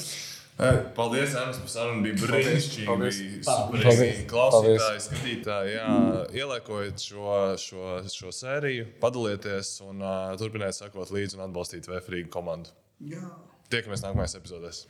Paldies, Anis, par sarunu. Bija brīnišķīgi. Bija superīgi. Klausītāji, skatītāji, jā, ieliekojiet šo, šo, šo sēriju, padalieties un uh, turpiniet sekot līdzi un atbalstīt Vēfrīgu komandu. Jā. Tiekamies nākamajās epizodēs.